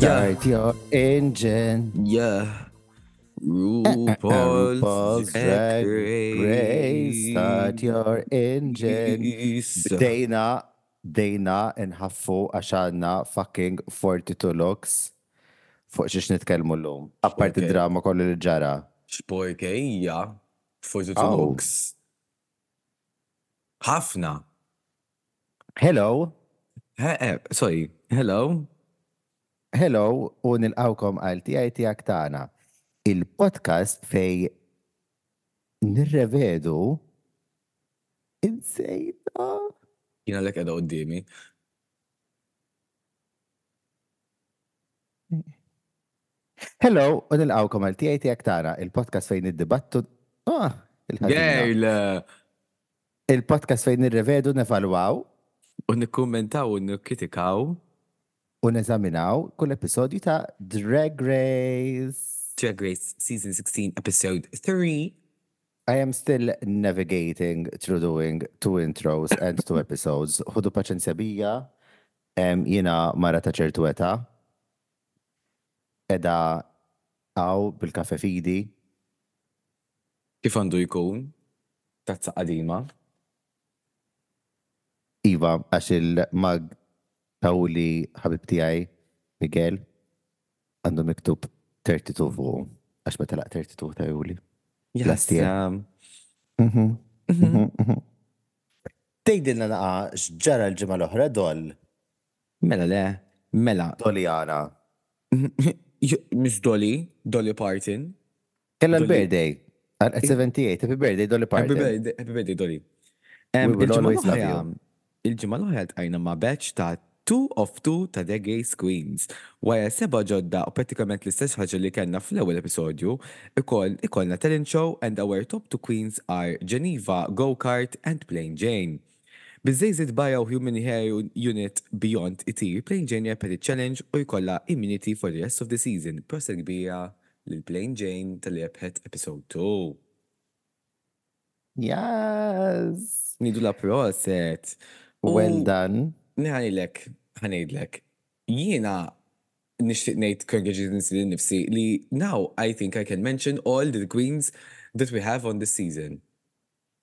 Start your engine. Yeah. RuPaul's RuPaul's Drag Race. Start your engine. Bdejna, bdejna nħaffu għaxanna fucking 42 looks fuq xiex nitkelmu l-lum. Apparti Okay. drama kollu li ġara. Xporkejja. Fortu Oh. looks. Ħafna. Hello, Eh, eh, Sorry. Hello. Hello, u nilqawkom għal tijaj tijak tana. Il-podcast fej nirrevedu insejta. Jina lek edha qoddimi. Hello, u nilqawkom għal tijaj tijak tana. Il-podcast fejn id-dibattu. Ah, il-ħazina. Il-podcast fejn nirrevedu, nevalwaw U nikkommentaw u nikkritikaw. U neżaminaw kull episodju ta' Drag Race. Drag Race Season 16 Episode 3. I am still navigating through doing two intros and two episodes. Hudu paċenzja bija, jina mara ta' ċertu eta, edha għaw bil-kafe fidi, Kif għandu jkun? Tazza qadima. Iva, għax il-mag tawli ħabib tijaj, Miguel, għandu miktub 32 fuq, għax meta laq 32 tawli. Last year. Jasam. Tejdilna naqa xġara l-ġimma l-oħra dol, Mela le. Mela. doli għana. Miss Dolly. Dolly Parton. Kella l-birthday, għal 78, happy birthday, Dolly Parton. birthday, happy birthday, Dolly. Love l-oħra, you. il-ġimma l-oħra tqajna ma' batch ta' two of two ta' The Gays Queens. Wara seba ġodda u pratikament l-istess ħaġa li kellna fl-ewwel episodju, ikoll ikollna talent show and our top two queens are Geneva, Go-Kart and Plain Jane. Bizzejzit Bio Human Hair Unit Beyond itir, Plain Jane jirpeti challenge u jkolla immunity for the rest of the season. Prosa kbira lil Plain Jane tal-rebħet episode 2. Yes. Nidu la proset. Well done. Nħanilek, ħanejdlek. Jiena nishtiq nejt congratulations li nifsi li now I think I can mention all the queens that we have on this season.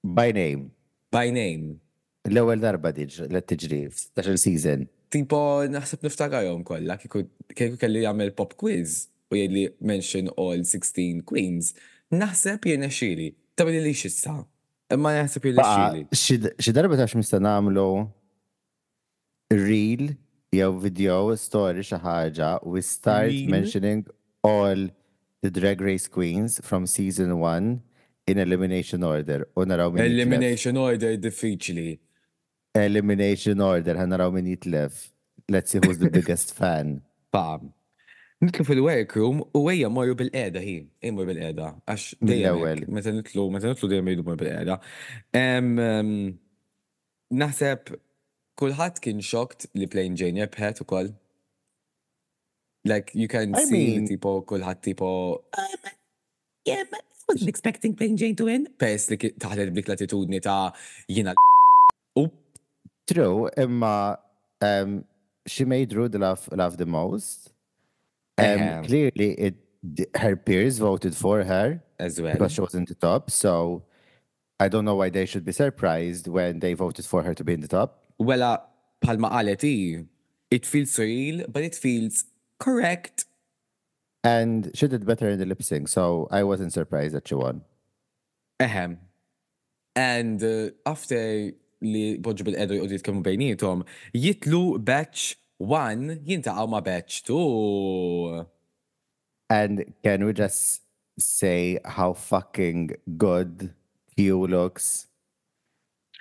By name. By name. L-ewwel darba diġ li tiġri f'16 season. Tipo, naħseb niftakarhom kollha kieku kieku kelli jagħmel pop quiz u jgħidli mention all 16 queens. Naħseb jiena xili. Tabli li xissa. Imma naħseb Baqa, xili. xi- darba tafx mista reel jew video story xi ħaġa we start Reel? mentioning all the drag race queens from season 1 in elimination order u naraw min jitlef. Elimination order diffiċli. Elimination order ħan naraw min jitlef. Let's see who's the biggest fan. Pam. Nitlu fil-workroom u għajja morru bil-qeda hi. Immur bil-qeda. Għax dejjem Meta nitlu, meta nitlu dejjem mor bil-qeda. Naħseb kulħadd kien xokt li Plane Jane jebħet ukoll. Like you can I see mean- tipo kulħadd tipo "Um, Yeah, but I wasn't expecting Plane Jane to win. Pes li ki- taħlet blik l-attitudni ta' jina u True, imma um, she made Rude laugh, laugh the most. Um, Ehem. clearly, it, her peers voted for her as well. because she was in the top. So I don't know why they should be surprised when they voted for her to be in the top. Wella, palma qalet hi, it feels real, but it feels correct. And she did better in the lip sync, so I wasn't surprised that she won. Ehem. And uh, after li boġu bil-edu jgħu jitkellmu bejnietom, jitlu batch 1 jintaqaw ma batch 2. And can we just say how fucking good Q looks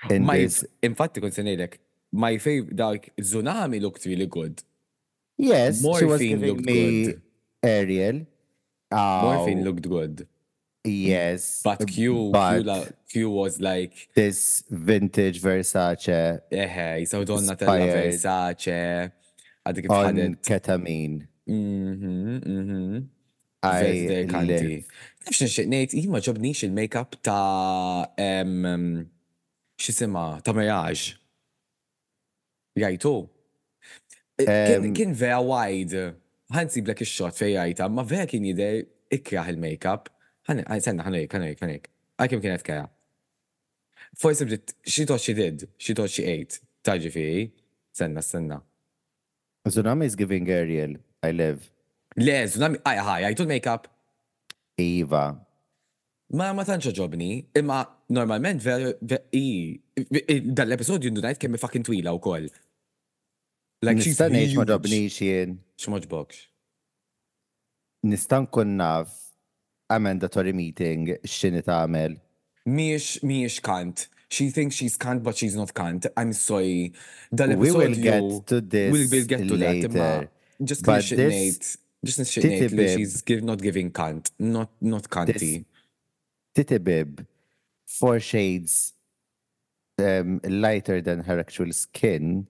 in My, this? infatti kon senejlek, my favorite, dark Tsunami looked really good. Yes, she was Morphine giving looked me good. Ariel. Morphine Oh, looked good. Yes. But Q, but Q, la, Q was like, this vintage Versace eħe, jisaw donna tella. Versace, għaddi kif on ketamine. Mhm, mhm. I kanti. Nafx nixtieq ngħid, jien ma il-make-up ta' x'isima ta' Mirage. Jajtu. Kien vera wide. ħansi blek il-shot fej jajta, ma vera kien jider ikraħ il-makeup. Ħan, senna, ħanajk, ħanajk, ħanajk. Għakim kienet kera. Forse bdiet, she thought she did, she thought she ate. Taġi fi, senna, senna. Tsunami is giving Ariel. I live. Le, tsunami, aj, ħaj, għajtu l-makeup. Eva. Ma ma tantx ġobni, imma normalment ver, ver i, dal-episodju ndunajt kemm fucking twila u koll. Like she's ngħid ma huge. ġobniex jien. X'moġbokx. Nista' nkun naf amendatory meeting x'inhi tagħmel. Miex, miex kant. She thinks she's kant, but she's not kant. I'm sorry. We Dal-episodju. will get to this We'll, we'll get to that. Imma later. just But this ngħid. Just ngħid li she's give, not giving kant. Not, not kanti. titibib four shades um, lighter than her actual skin.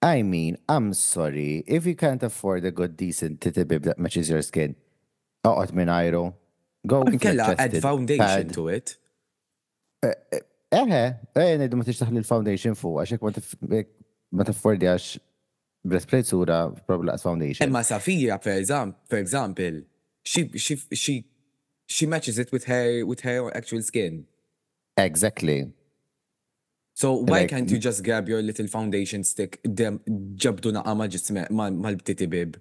I mean, I'm sorry. If you can't afford a good, decent titibib that matches your skin, oqgħod minn ajru. Go Kella add flat-chested foundation to it. Eħe, eħe, nejdu ma tixtaħli l-foundation fuq, għaxek ma tif- jekk ma t-affordi għax breastplate sura, probably laqs foundation. Emma uh, for example, for example, she she she she matches it with her with her actual skin. Exactly. So why Like, can't you just grab your little foundation stick, dem ġabdu naqa ma ġisme ma mal-btiti bib?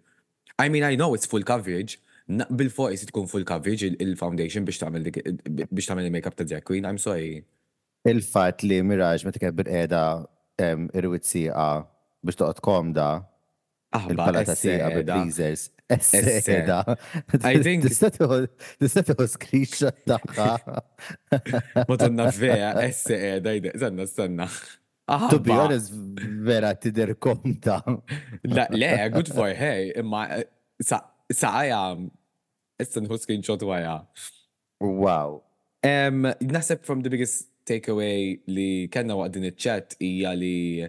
I mean, I know it's full coverage. Bil-fuq jis tkun full coverage il- il-foundation biex tagħmel biex tagħmel il-makeup ta' drag queen. I'm sorry. Il-fat li Mirage ma tikab bil-qeda irwit siqa biex toqgħod komda, Ah, Il-palata tiqa bil-breezers. Esseda. I think. Tista tuħu screenshot taħħa. Motunna feja, esseda, zanna, stanna. Ah, to be honest, vera tider konta. Le, good for hey, imma eh, saqaja, issa nħu screenshot waja. Wow. Naħseb from the biggest takeaway li kellna waqt din iċ-chat hija li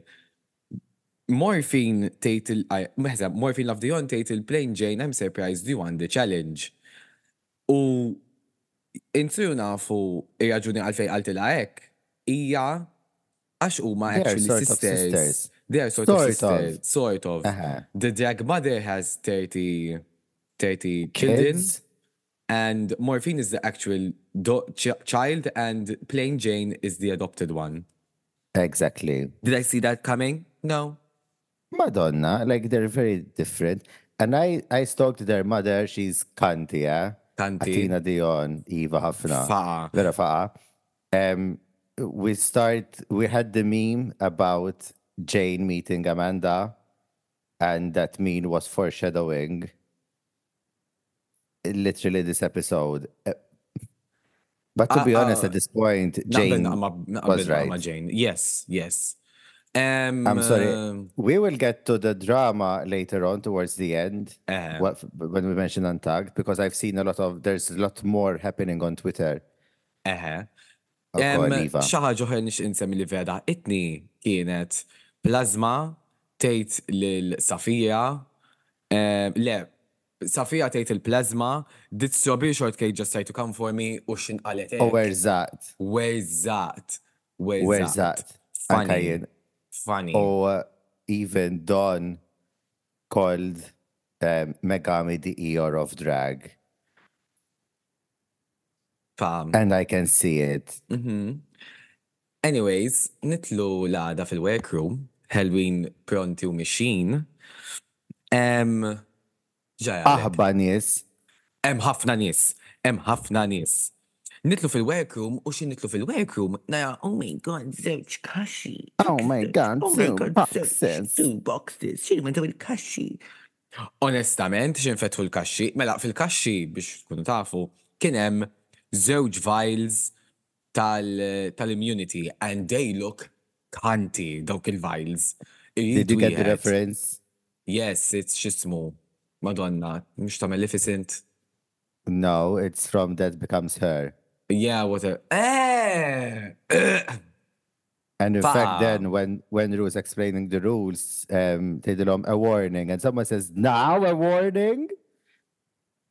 Morphine tgħid il Morphine Love Dion tgħid il-Plane Jane I'm surprised you won the challenge. U insu nafu ir-raġuni għalfej għaltila hekk hija għax huma actually sisters. They are sort, Sort of of. sisters. Sort of. Uh-huh. The drag mother has 30, 30 children. Kids? And Morphine is the actual ch- child, and Plane Jane is the adopted one. Exactly. Did I see that coming? No. Madonna, like they're very different. And I, I stalked their mother, she's Kanti, yeah? Kanti. Athena Dion, Eva ħafna. Faqa. Vera faqa. Um, we start, we had the meme about Jane meeting Amanda, and that meme was foreshadowing literally this episode. Uh, But to Ah, be honest, ah, at this point, Jane was right. Jane. Yes, yes. Um, I'm sorry. we will get to the drama later on towards the end Uh-huh. what, when we mention Untagged because I've seen a lot of there's a lot more happening on Twitter. Eħe. Xaħġa ħer nix insemmi li vera itni kienet plazma tejt lil-Safija, em, le, Safija tejt il-plazma, dit strawberry shortcake just try to come for me u xin qalet Oh, where's that? Where's that? Where's, Where's that? Funny. Funny. Uh, even Dawn called um, Megami the Eeyore of drag. Fam. And I can see it. Mhm. Anyways, nitlu l-għada fil-workroom, Halloween pronti u mixin. Em, ġaja. Aħba nies. Hemm ħafna nies, hemm ħafna nies. Nitlu fil-workroom u xin nitlu fil-workroom, nara, oh my god, zewċ kaxi. Oh my God, oh my two god, boxes. two boxes, xin ma il-kaxi. Onestament, xin fetħu l-kaxi, mela fil-kaxi biex tkunu tafu, kien hemm żewġ vials tal- tal-immunity and they look kanti dawk il-vials. Did you get the reference? Yes, it's xismu. Madonna, mux ta' Maleficent. No, it's from That Becomes Her. Yeah, what a. Eh! And in fact, then when when was explaining the rules, um, they did a warning, and someone says, "Now a warning,"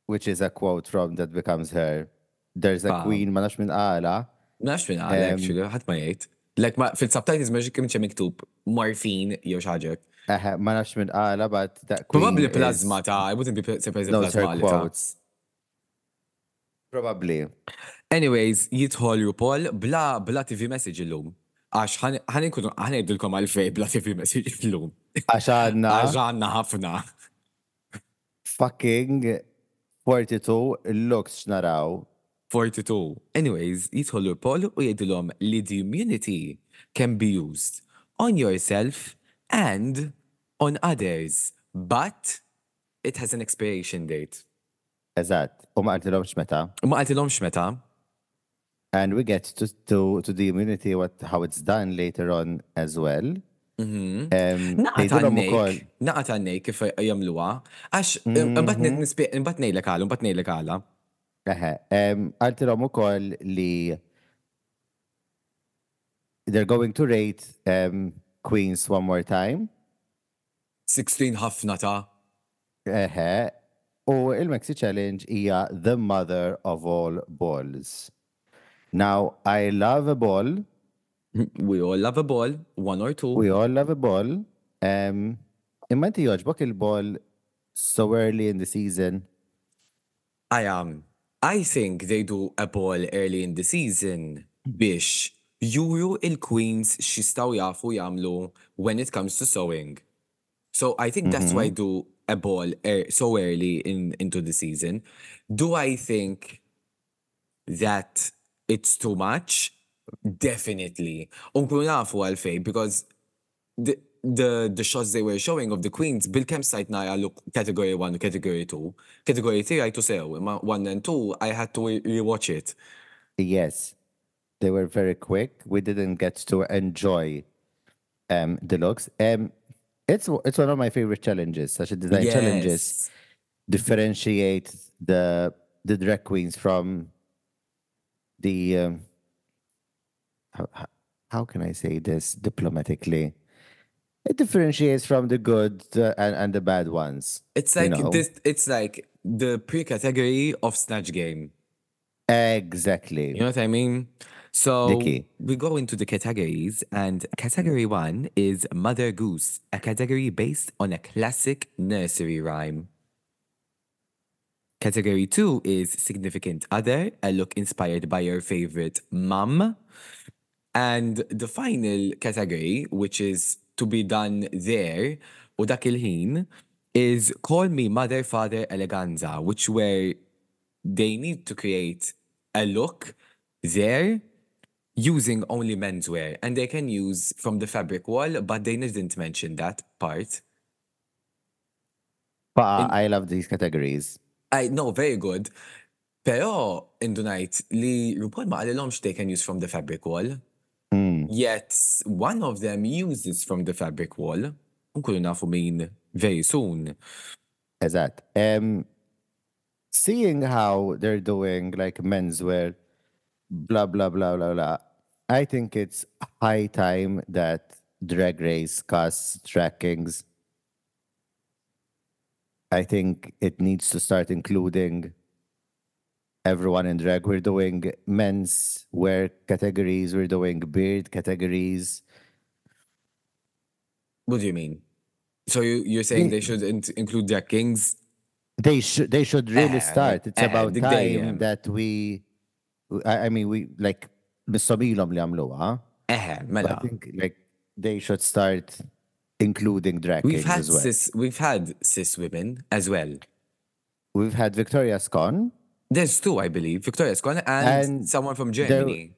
which is a quote from Death Becomes Her. There's a Fa- queen, ma nafx min qala. Nax minn għal, Um, actually, ħat ma jgħid. Like, ma, fil-subtitles ma ġikim ċe miktub morfin jew xaġek. Uh, ma nafx minn qala, but that queen Probably plasma ta' I wouldn't be surprised if Those plasma are għalita. quotes. Probably. Anyways, jidħol RuPaul bla bla TV message illum. Għax ħan ħan inkunu ħan jgħidilkom għalfej bla TV message illum. Għax għadna Għax għanna ħafna. fucking 42 looks x'naraw. 42. Anyways, jidħol RuPaul u jgħidilhom li the immunity can be used on yourself and on others, but it has an expiration date. Eżatt. U ma għaltilhomx meta. U ma għaltilhomx meta. And we get to, to, to the immunity what how it's done later on as well. Um, Naqat għannek, naqat għannek kif jamluwa, għax Mhm. mbatt nejlek għala, mbatt nejlek għala. Eħe, em, għaltilhom ukoll li they're going to rate um, Queens one more time. 16 ħafna ta' Eħe, u il-Mexi Challenge hija the mother of all balls. Now, I love a ball. we all love a ball, one or two. We all love a ball. Um, imma inti joġbok il-ball so early in the season. I am. I think they do a ball early in the season biex juru il-queens xistaw jafu jamlu when it comes to sewing. So I think that's why I do a ball er- so early in into the season. Do I think that it's too much? Definitely. Unkunu nafu għalfej because the the the shots they were showing of the queens bil-kem sajt nara look category 1 category 2. Category 3 I to sew, imma 1 and 2 I had to re- rewatch it. Yes, they were very quick. We didn't get to enjoy um, the looks. Um, it's it's one of my favorite challenges. Such as design challenges differentiate the the drag queens from the um, how, how- can I say this diplomatically? It differentiates from the good uh, and, and the bad ones. It's you like know? this it's like the pre-category of Snatch Game. Exactly. You know what I mean? So we go into the categories, and category one is Mother Goose, a category based on a classic nursery rhyme. Category two is Significant Other, a look inspired by your favorite mum. And the final category, which is to be done there, u dak il-ħin, is Call Me Mother Father Eleganza, which where they need to create a look there using only menswear. And they can use from the fabric wall, but they didn't mention that part. But I love these categories. I know, very good. Pero, indunajt li RuPaul ma għalilomx they can use from the fabric wall. Mm. Yet, one of them uses from the fabric wall. Unkulu nafu min very soon. Exact. Um, seeing how they're doing like menswear, blah blah blah blah blah. I think it's high time that Drag Race casts drag kings. I think it needs to start including everyone in drag. We're doing men's wear categories. We're doing beard categories. What do you mean? So you, you're saying Yeah. they should in- include their kings? They should they should really Eh, start. It's eh, about time that we I, I mean we like missobilhom li għamluha. Eh, mela. I think like they should start including drag We've had as well. cis we've had cis women as well. We've had Victoria Scone There's two, I believe. Victoria Scone and, And someone from there- Germany.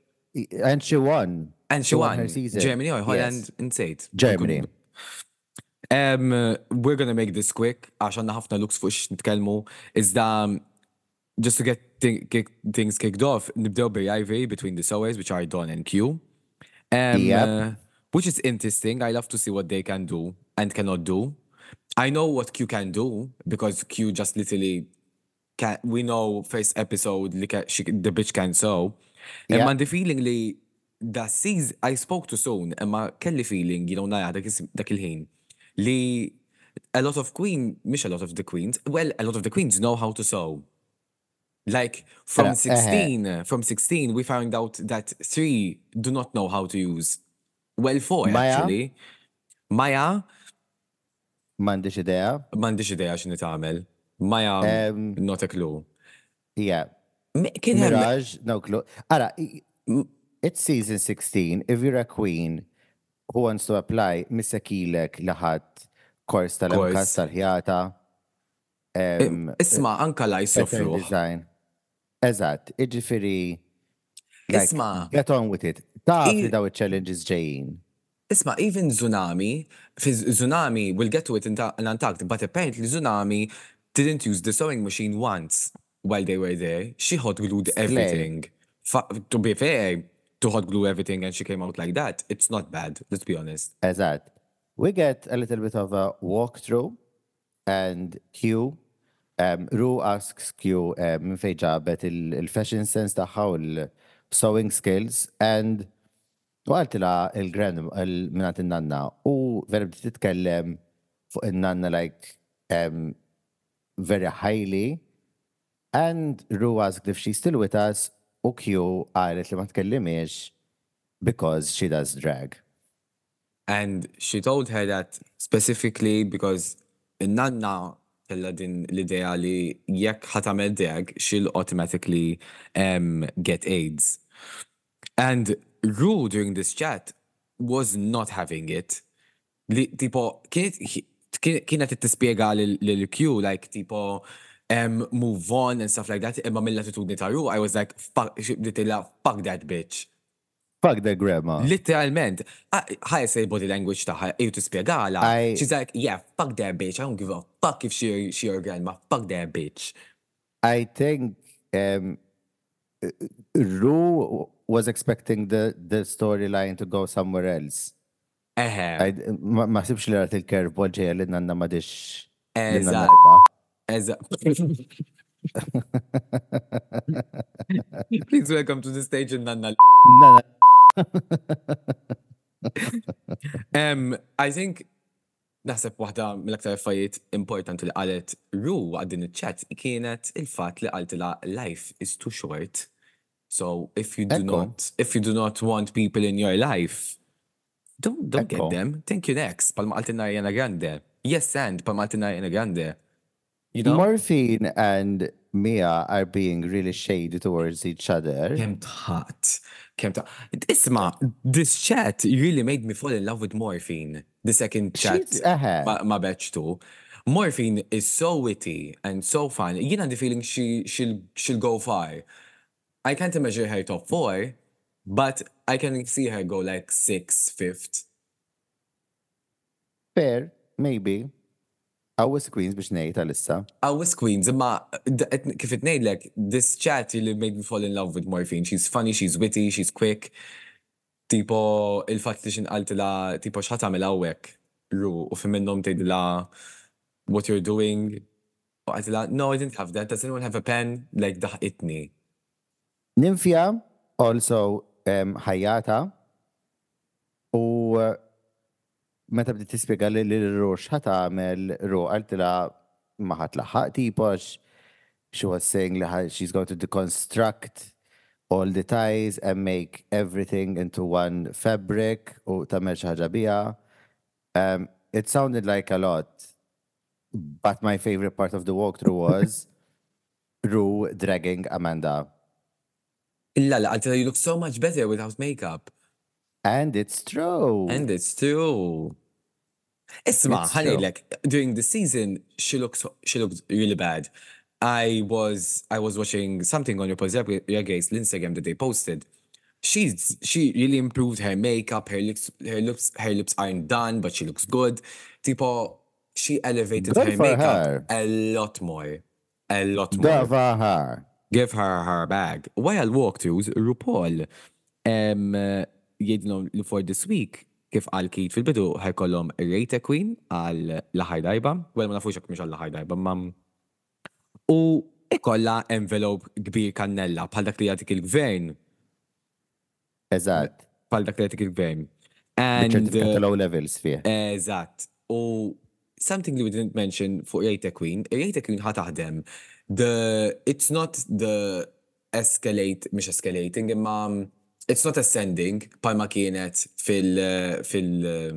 and she won. And she won. her season. Germany or Yes. Holland insejt. Germany. Um, uh, we're gonna make this quick għandna ħafna looks fuq x nitkellmu. Iżda um, just to get thi- kick, things kicked off, nibdew bi-rivalry between the sewers, which are Dawn and Q. Um, Yep. uh, which is interesting. I love to see what they can do and cannot do. I know what Q can do because Q just literally can. We know first episode she, the bitch can sew. Yeah. Imma the feeling li da season I spoke to soon. Imma feeling you know nara dak dak il-ħin li a lot of queen, mish a lot of the queens. Well, a lot of the queens know how to sew. Like from Uh, uh-huh. 16, from 16, we found out that three do not know how to use. Well, four Maya? actually. Maya, M'għandix idea. M'għandix idea x'inhi tagħmel. Maja Em, not a clue. Yeah. Kien Mirage, no clue. Ara, it's season 16. If you're a queen who wants to apply, missakilek laħat kors tal-emkas Kors. tal-ħjata. Isma' anka design. Eżatt, iġifiri. Isma'. Get on with it. I- li daw il-challenges ġejjin. Isma, even Xunami, fi Xunami, we'll get to it in in Antarctic, but apparently Xunami didn't use the sewing machine once while they were there. She hot glued everything. To be fair, to hot glue everything and she came out like that, it's not bad, let's be honest. Eżatt. We get a little bit of a walkthrough and Q, um, Ru asks Q um, minn fej ġabet il- il-fashion sense taħħa u l-sewing skills and għaltila il-grand minnat il-nanna u vera bdiet titkellem fuq il-nanna like um, very highly. And Ru asked if she's still with us. u Q għalet li ma tkellimiex because she does drag. And she told her that specifically because in Nanna kella din l-idea li jekk ħatamel drag, she'll automatically um, get AIDS. And Ru during this chat was not having it. Li, tipo, kienet t-tispiega l-Q, like, tipo, um, move on and stuff like that, imma mill-attitudni ta' Ru, I was like, fuck, ditilla, fuck that bitch. Fuck the grandma. Literalment, ħaj say body language taħħa, eju tispiegala. She's like, yeah, fuck that bitch. I don't give a fuck if she, she your grandma. Fuck that bitch. I think um, Ru was expecting the, the storyline to go somewhere else. Eħe, I, ma, sibx li rat il-curveball ġeja li nanna ma dix. rba. Eza. Please welcome to the stage in Nanna. Nanna, Um, I think naħseb waħda mill-aktar affarijiet importanti li qalet Ru għaddin il-chat kienet il-fat li qaltila life is too short. So if you do Ekko. not if you do not want people in your life, don't don't Ekko. get them. Thank you next. Palma qaltina Ariana Grande. Yes, and palma qaltina Ariana Grande. You know? Morphine and Mia are being really shady towards each other. Kem tħat. Kem. Isma, this chat really made me fall in love with Morphine. The second chat She's ahead. ma, ma batch too. Morphine is so witty and so fun. You know the feeling she she'll she'll go far. I can't imagine her top four, but I can see her go like sixth, fifth. Fair, maybe. Għawis Queens biex nejt għalissa. Awis Queens, imma kif it like this chat really made me fall in love with Morphine. She's funny, she's witty, she's quick. Tipo, il-fat li xinqaltila, tipo, xħat għamil għawek, ru, u fi minnom tgħidilha what you're doing. U għaltila, no, I didn't have that. Does anyone have a pen? Like, daħqitni. Ninfja, also um, ħajjata, u uh, meta bdiet tispjega li li Ru x'ħat għamel Ru għaltila ma ħadd laħaq tipox, she was saying she's going to deconstruct all the ties and make everything into one fabric u tagħmel xi it sounded like a lot, but my favorite part of the walkthrough was Ru dragging Amanda. La, għaltila, you look so much better without makeup. And it's true. And it's true. It's honey, true. like during the season, she looks she looked really bad. I was I was watching something on your post guys Instagram that they posted. She's she really improved her makeup, her lips her lips her lips aren't done, but she looks good. Tipo, she elevated Good her makeup her. a lot more. A lot more Dava her. give her her bag. While walkthroughs, RuPaul um, jgħidlhom li for this week kif għal Kate fil-bidu ħajkollhom Rate Queen għal laħaj dajba, well ma nafux jekk mhux għal laħaj dajba, ma u ikolla envelope kbir kannella bħal dak li jagħtik il-gvern, Eżatt. bħal dak li jagħtik il-gvern. And uh, low levels fih. Eżatt. U something that we didn't mention fuq Rate Queen, Rate Queen ħa taħdem. The, it's not the escalate, mhux escalating, imma it's not ascending palma kienet fil, eh, fil, eh,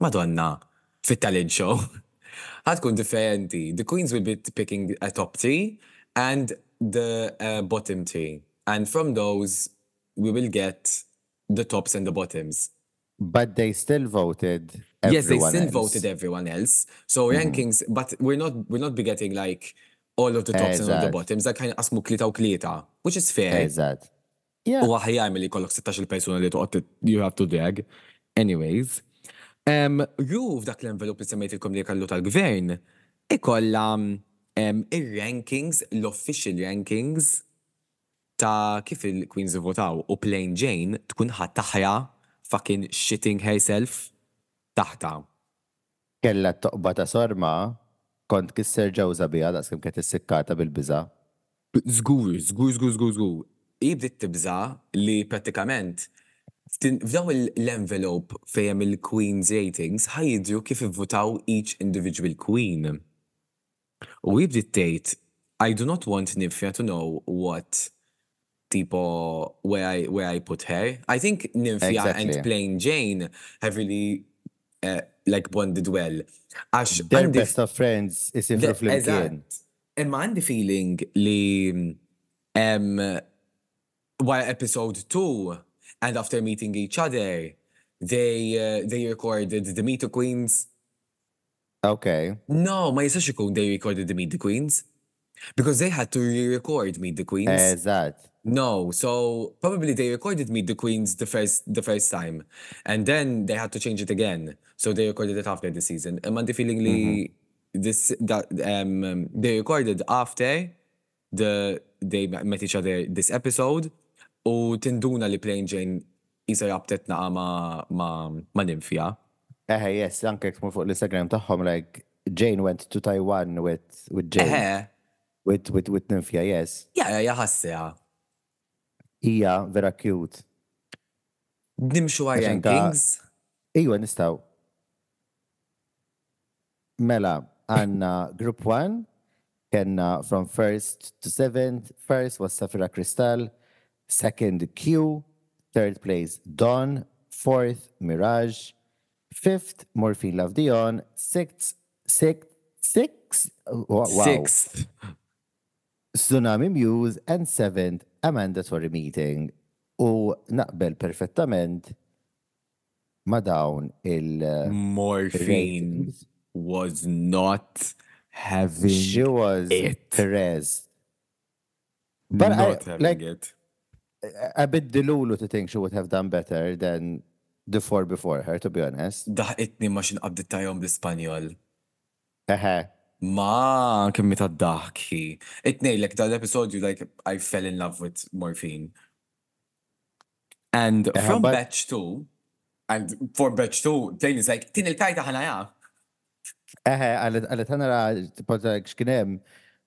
Madonna, fil talent show. ħatkun differenti. The queens will be picking a top three and the uh, bottom three. And from those, we will get the tops and the bottoms. But they still voted. yes, they still else. Voted everyone else. So mm-hmm. rankings, but we're not we're not be getting like all of the tops and all the bottoms. Like kind of asmu klita u klita, which is fair. Eżatt. U għahjar mill-li kollok 16 persona li toqgħod you have to drag. Anyways. Um, Ru f'dak l-envelop li semmejtilkom li kallu tal-gvern, ikolla il-rankings, l-official rankings ta' kif il-Queens votaw u Plain Jane tkun ħat taħja fucking shitting herself taħta. Kella t-toqba ta' sorma, kont kisser ġawza bija, daqs kem kienet sikkata bil-biza. Zgur, zgur, zgur, zgur, zgur. Ibdit tibza li pratikament f'daw l-envelope fejem il-Queen's ratings ħajdru kif votaw each individual Queen. U jibdit tgħid, I do not want Nymphia to know what tipo where I where I put her. I think Nymphia Exactly. and Plain Jane have really uh, like bonded well. Għax Their best of friends isifru The- fl-imkien. Imma għandi feeling li um, while episode two and after meeting each other, they uh, they recorded the Meet the Queens. Okay. No, ma jistax ikun they recorded the Meet the Queens. Because they had to re-record Meet the Queens. Eżatt. No, so probably they recorded Meet the Queens the first the first time, and then they had to change it again. So they recorded it after the season. And the feeling li this that um, they recorded after the they met each other this episode. U tinduna li Plain Jane jisa jabtet naqa ma ma ma. Eħe, yes, anke kmur fuq l-Instagram tagħhom, like, Jane went to Taiwan with, with Jane, Eħe, with, with, with Nymphia, yes. ja ja ħassija. Hija vera cute. Nimxu ka- rankings. Iwa, nistaw. Mela, għanna group one, kenna from first to seventh. First was Safira Cristal, second Q, third place Dawn, fourth Mirage, fifth Morphine Love Dion, sixth, sixth, six, wow, Sixth. Xunami Muse, and seventh Amanda Tori Meating. U naqbel perfettament ma dawn il- Mm. Morphine was not having She was it. Perez. But I- not having like- it. A bit delulu to think she would have done better than the four before her, to be honest. Daħqitni ma xinqabdit tajom bl-Ispanjol. Eħe. Ma kemmi ta' daħki. Itnejlek dal-episodju, like, I fell in love with morphine. And Uh-huh, from but- batch two, and for batch two, Plain is like, tin il-kajta ħana ja. Eħe, għalet ħanara tipota xkinem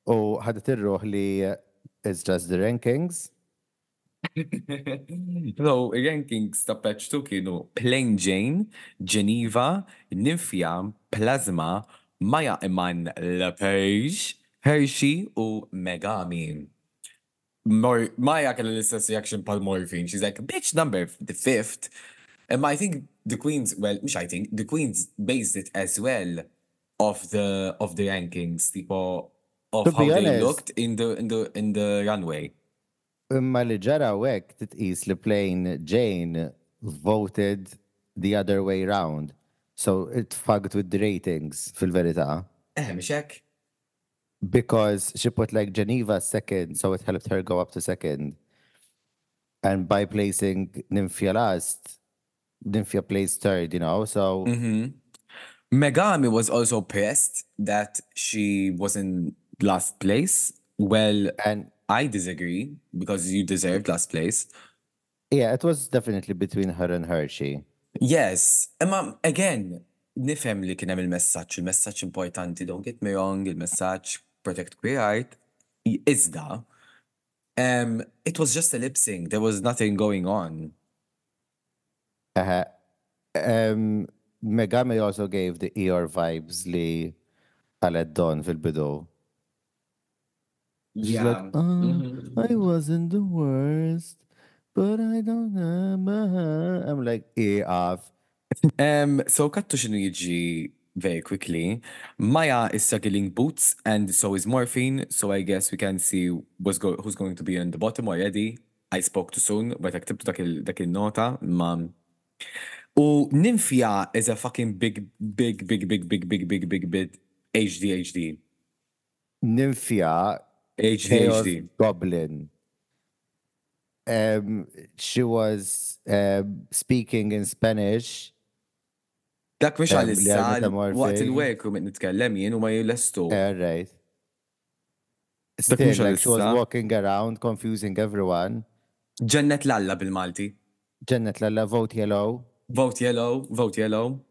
u ħadet irruħ li uh, it's just the rankings. so, rankings ta' patch 2 kienu Plane Jane, Geneva, Nymphia, Plasma, Mhi'ya Iman Le'Paige, Hershii u Megami. Mor Maya kalla l-istess reaction pal Morphine. She's like, bitch number the fifth. And I think the Queens, well, mux I think, the Queens based it as well of the of the rankings, tipo of To how be they looked in the in the in the runway. Imma li ġara wek titqis li Plane Jane voted the other way round. So it fucked with the ratings fil-verità. Eh, mux hekk? Because she put like Geneva second, so it helped her go up to second. And by placing Nymphia last, Nymphia placed third, you know? So Mhm. Megami was also pissed that she was in last place. Well, and I disagree because you deserved last place. yeah, it was definitely between her and Hershey. Yes, imma again, nifhem li kien hemm il-messaġġ, il-messaġġ importanti, don't get me wrong, il-messaġġ protect queer art, iżda, um, it was just a lip sync, there was nothing going on. Uh, um, Megami also gave the Eeyore vibes li għalet Don fil-bidu. She's like, "Oh, I wasn't the worst, but I don't know. I'm like, ear off. Um, so xinu jiġi very quickly. Maya is struggling boots and so is Morphine. So I guess we can see what's go who's going to be in the bottom already. I spoke too soon, but I ktibt dak il- dak il-nota ma. U Nymphia is a fucking big, big, big, big, big, big, big, big bit HDHD. Nymphia, Chaos HDHD. Goblin. Um, she was um, speaking in Spanish. Dak Um, għal għal issa waqt il-work room nitkellem jien u ma jilestu. Uh, right. Still, like she was walking around, confusing everyone. Ġennet Lalla bil-Malti. Ġennet Lalla, vote yellow. Vote yellow, vote yellow.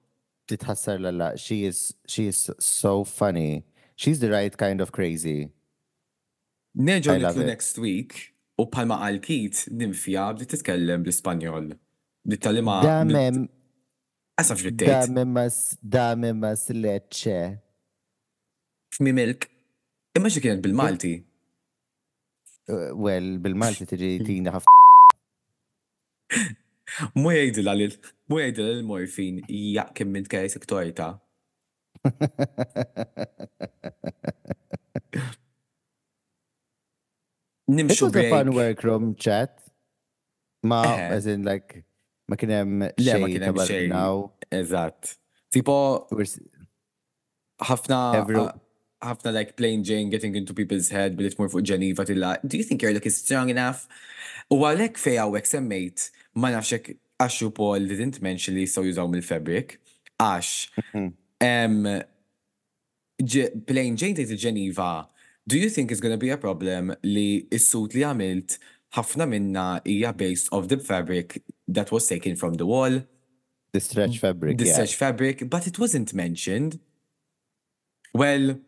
Titħassar Lalla. She is, she is so funny. She's the right kind of crazy. Nerġaw nitlu next week u palma għal-kit nimfija bdi titkellem bl-Ispanjol. Bdi talima. Damem. Asaf ġittejt. Damem mas, damem mas leċe. Fmi milk. Imma xie kienet bil-Malti. Eh, well, bil-Malti tiġi tina ħaf. Mu jgħidil għalil, mu jgħidil għalil morfin, jgħak kim minn kajs iktorta. kajsek torta. It Nimxu was a fun break. workroom chat. Ma, Eh. as in like, ma kienem ma xej kien ta' hemm barra xejn. now. Eżatt. Tipo ħafna uh, ħafna like plain Jane getting into people's head bilit more fuq Geneva tilla. Do you think you're looking strong enough? U għalek fej għawek semmejt ma nafxek għaxu Paul didn't mention li so jużaw mill-fabric. Għax J- plain Jane tejt Geneva. Do you think it's gonna be a problem li is-suit li għamilt ħafna minna hija based of the fabric that was taken from the wall, The stretch fabric, the yeah. stretch fabric, but it wasn't mentioned. Well,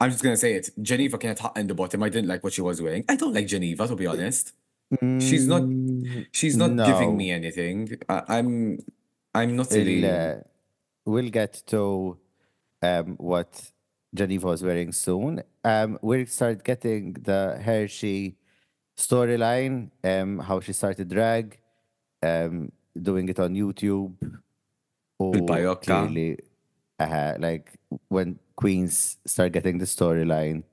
I'm just gonna say it. Geneva kienet hot in the bottom. I didn't like what she was wearing. I don't like Geneva, to be honest. She's not. Mm, She's not giving me anything. I, I'm. I'm not il- really. uh, we'll get to um, what Geneva was wearing soon. Um, we'll start getting the Hershii storyline, um, how she started drag, um, doing it on YouTube. Oh, clearly, uh, like when queens start getting the storyline,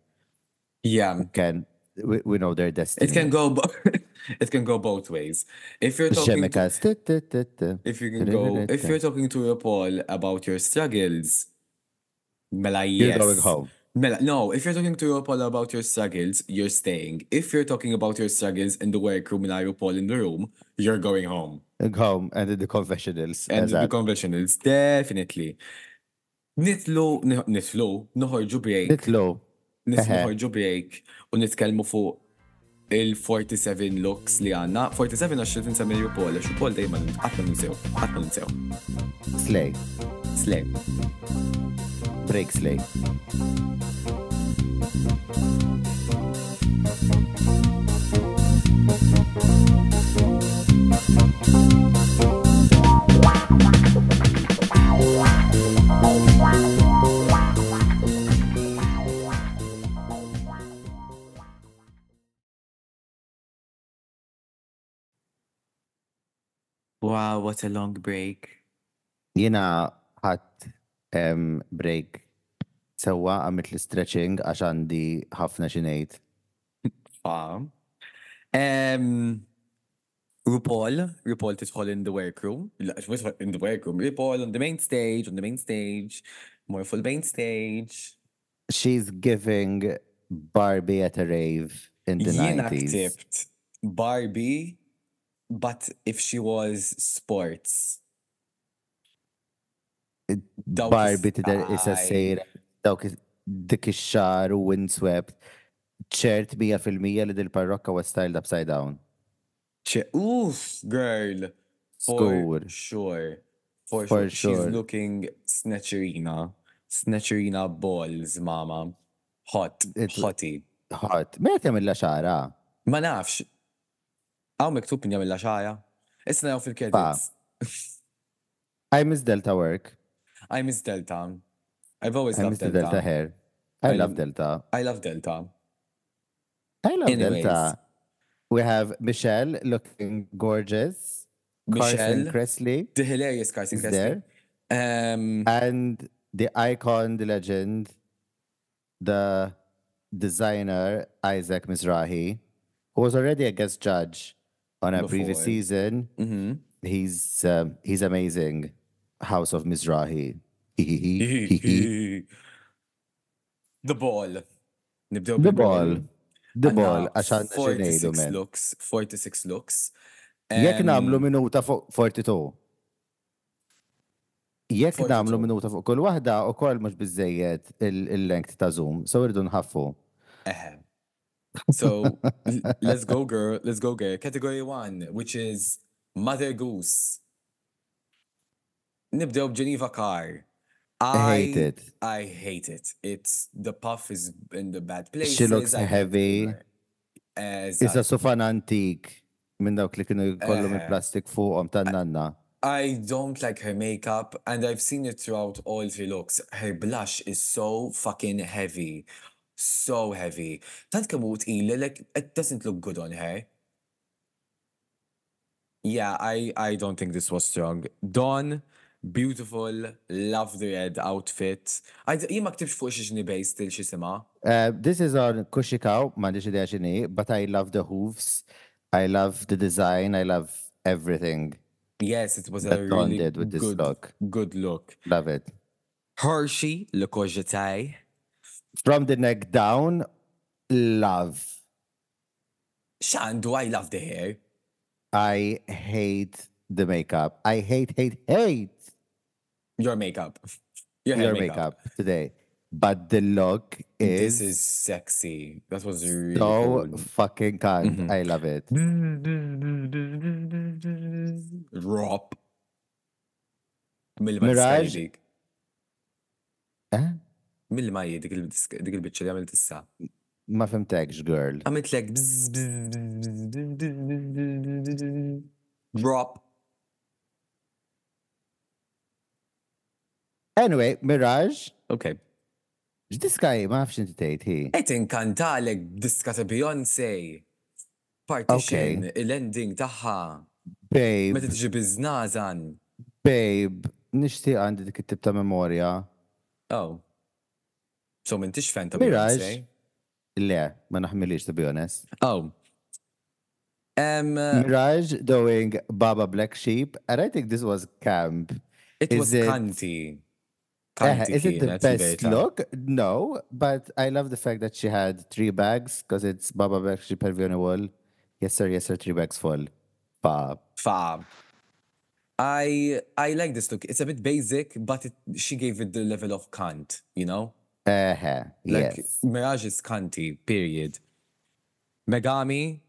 yeah. can we, we know their destiny. It can go. It can go both ways. If you're talking. to- if you can go. If you're talking to a Paul about your struggles, Mela, You're yes. going home. Mela, no, if you're talking to RuPaul about your struggles, you're staying. If you're talking about your struggles in the workroom and RuPaul in the room, you're going home. home and in the confessionals. And the eżatt. conventionals, definitely. Nitlu, nitlu, noħorġu break, Nitlu. noħorġu break u nitkellmu fuq il-47 looks li għanna. 47 għax tinsemmi RuPaul, għax RuPaul dejma għatma ninsew, għatma ninsew. Slay. Slay. Slay. Wow, what a long break. Jina ħat um, break sewa għamit l-stretching għax għandi ħafna xinejt. Um, RuPaul, RuPaul tidħol in the workroom. In the workroom. RuPaul on the main stage, on the main stage. More full main stage. She's giving Barbie at a rave in the Jiena 90s. ktibt Barbie, but if she was sports. Barbie tidher issa sejra dawk dik ix-xar u windswept. ċert 100% li dil-parrokka was styled upside down. Che- Oof, girl. For Skur. sure. For, For sure. She's sure. looking snatcherina. Snatcherina balls, mama. Hot. It- Hotty. Hot. Meta jamilla xara? Ma nafx. Għaw miktub min jamilla xaja. Isna jaw fil-credits. I miss Delta work. I miss Delta. I've always I loved Delta. Delta hair. I I love Delta. I love Delta. I love Anyways. Delta. We have Michelle looking gorgeous. Carson Michelle, Kressley the hilarious Carson is Kressley. there. Um, And the icon, the legend, the designer, Isaac Mizrahi, who was already a guest judge on a previous season. Mm-hmm. He's um, he's amazing. House of Mizrahi. The ball. Nibdew The ball. The ball, għaxan xinejdu 46 looks. Jek namlu minuta fuq 42. Jek namlu minuta fuq kull wahda u koll mux bizzejed il-length ta' zoom, so irdu nħaffu. So, let's go girl, let's go girl. Category one, which is Mother Goose. Nibdew b'Geneva Karr. I hate it. I hate it. It's the puff is in the bad places. She looks I heavy. Issa sufan antik minn dawk li kienu minn Eh. plastik fuqhom tan-nanna. I don't like her makeup, and I've seen it throughout all three looks. Her blush is so fucking heavy. So heavy. Tant kemm hu tqila, like, it doesn't look good on her. Yeah, I, I don't think this was strong. Dawn, beautiful, love the red outfit. Jien ma ktibx fuq xi xnibej still xi sima. Uh, this is on Kushikau, m'għandix idea x'inhi, but I love the hooves. I love the design. I love everything. Yes, it was a really did with this good, look. good look. Love it. Hershii, Le Courgette. From the neck down, love. Sean, Shandu, I love the hair. I hate the makeup. I hate, hate, hate Your makeup. Your hair your makeup. makeup today. But the look is. This is, sexy. That was really so good. fucking kind. Mhm. I love it. Drop. Mill ma Mirage? dik. Eh? Mill ma dik il-disk- dik il-bicċa li għamilt issa. Ma fimtekx, girl. Għamilt lek bzz, bzz, bzz, bzz, Drop. Anyway, Mirage, Okay. ġdiskaj, ma nafx inti tgħid hi. Et inkantalek diska ta' Beyoncé. Partition, il-ending taħħa. Babe, Meta tiġi biznazan. babe, nixtieq għandi dik it-tip ta' memorja. Oh. So m'intix fan ta' Mirage. Beyoncé? Le, ma naħmilix, to be honest. Oh. Um, Mirage doing Baba Black Sheep, and I think this was camp. it is was it- kanti. Eh, is it the best look? No, but I love the fact that she had three bags because it's Baba Black Sheep Pervione Wall. Yes, sir, yes, sir, three bags full. Fab. Fab. I I like this look. It's a bit basic, but it, she gave it the level of cunt, you know? Uh-huh. Like yes. Mirage is cunty, period. Megami,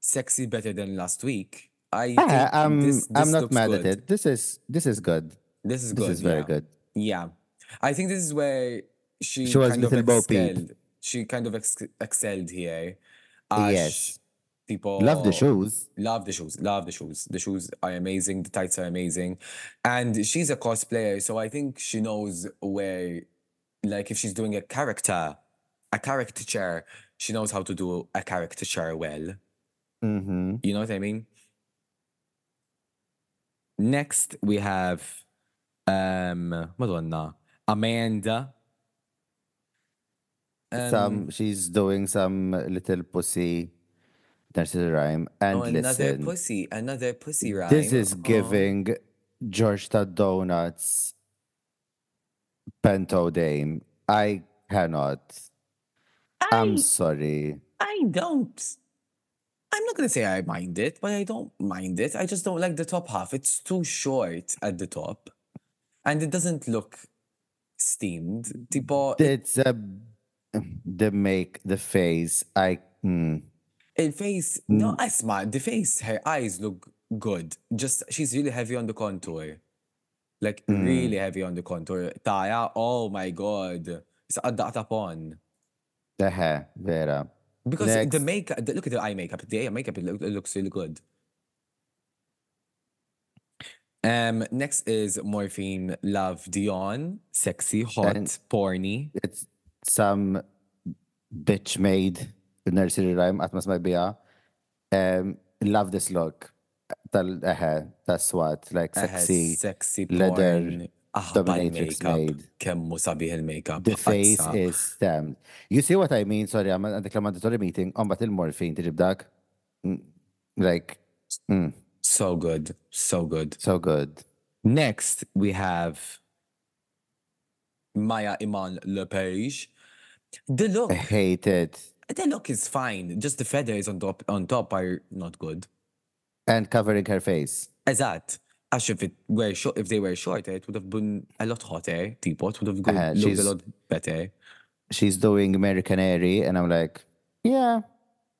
sexy better than last week. I Uh-huh, I'm, this, this I'm not mad good. at it. This is this is good. This is This is very yeah. good. Yeah. I think this is where she, She was kind of little Bo Peep. excelled. She kind of ex- excelled here. Yes. People Love the shoes. Love the shoes. Love the shoes. The shoes are amazing. The tights are amazing. And she's a cosplayer, so I think she knows where, like, if she's doing a character, a caricature, she knows how to do a caricature well. Mm-hmm. You know what I mean? Next, we have, um, Madonna, Amanda. Um, some she's doing some little pussy nursery rhyme. And oh, another listen, pussy, another pussy rhyme. this is Oh. giving Georgetown Donuts Pento Dame. I cannot. I'm sorry. I don't. I'm not gonna say I mind it, but I don't mind it. I just don't like the top half. It's too short at the top, and it doesn't look steamed. Mm-hmm. Tipo, It's a the make the face. I mm, el face. Hmm. No, asma. The face. Her eyes look good. Just she's really heavy on the contour, like hmm. really heavy on the contour. Taya. Oh my god. It's a upon. The hair, vera. Because the Next. makeup, the, look at the eye makeup. The eye makeup, it, look, it looks really good. Um, next is Morphine Love Dion. Sexy, hot, And- porny. It's some bitch made nursery rhyme at my bija. Um, love this look. Tal uh, that's what like sexy sexy leather. Aħbar Dominatrix made. Kemmu sabiħ il-makeup. The face is stamped. You see what I mean? Sorry, I'm għandek la mandatory meeting. On bat il-morphine tiġib dak. Mm, Like, mm, So good. So good. so good. Next, we have Mhi'ya Iman Le'Paige. The look, I hate it. the look is fine. Just the feathers on top on top are not good. And covering her face. Eżatt. Għax if it were short, if they were shorter, it would have been a lot hotter. Teapot would have Uh, looked she's- a lot better. She's doing American Airy, and I'm like, yeah,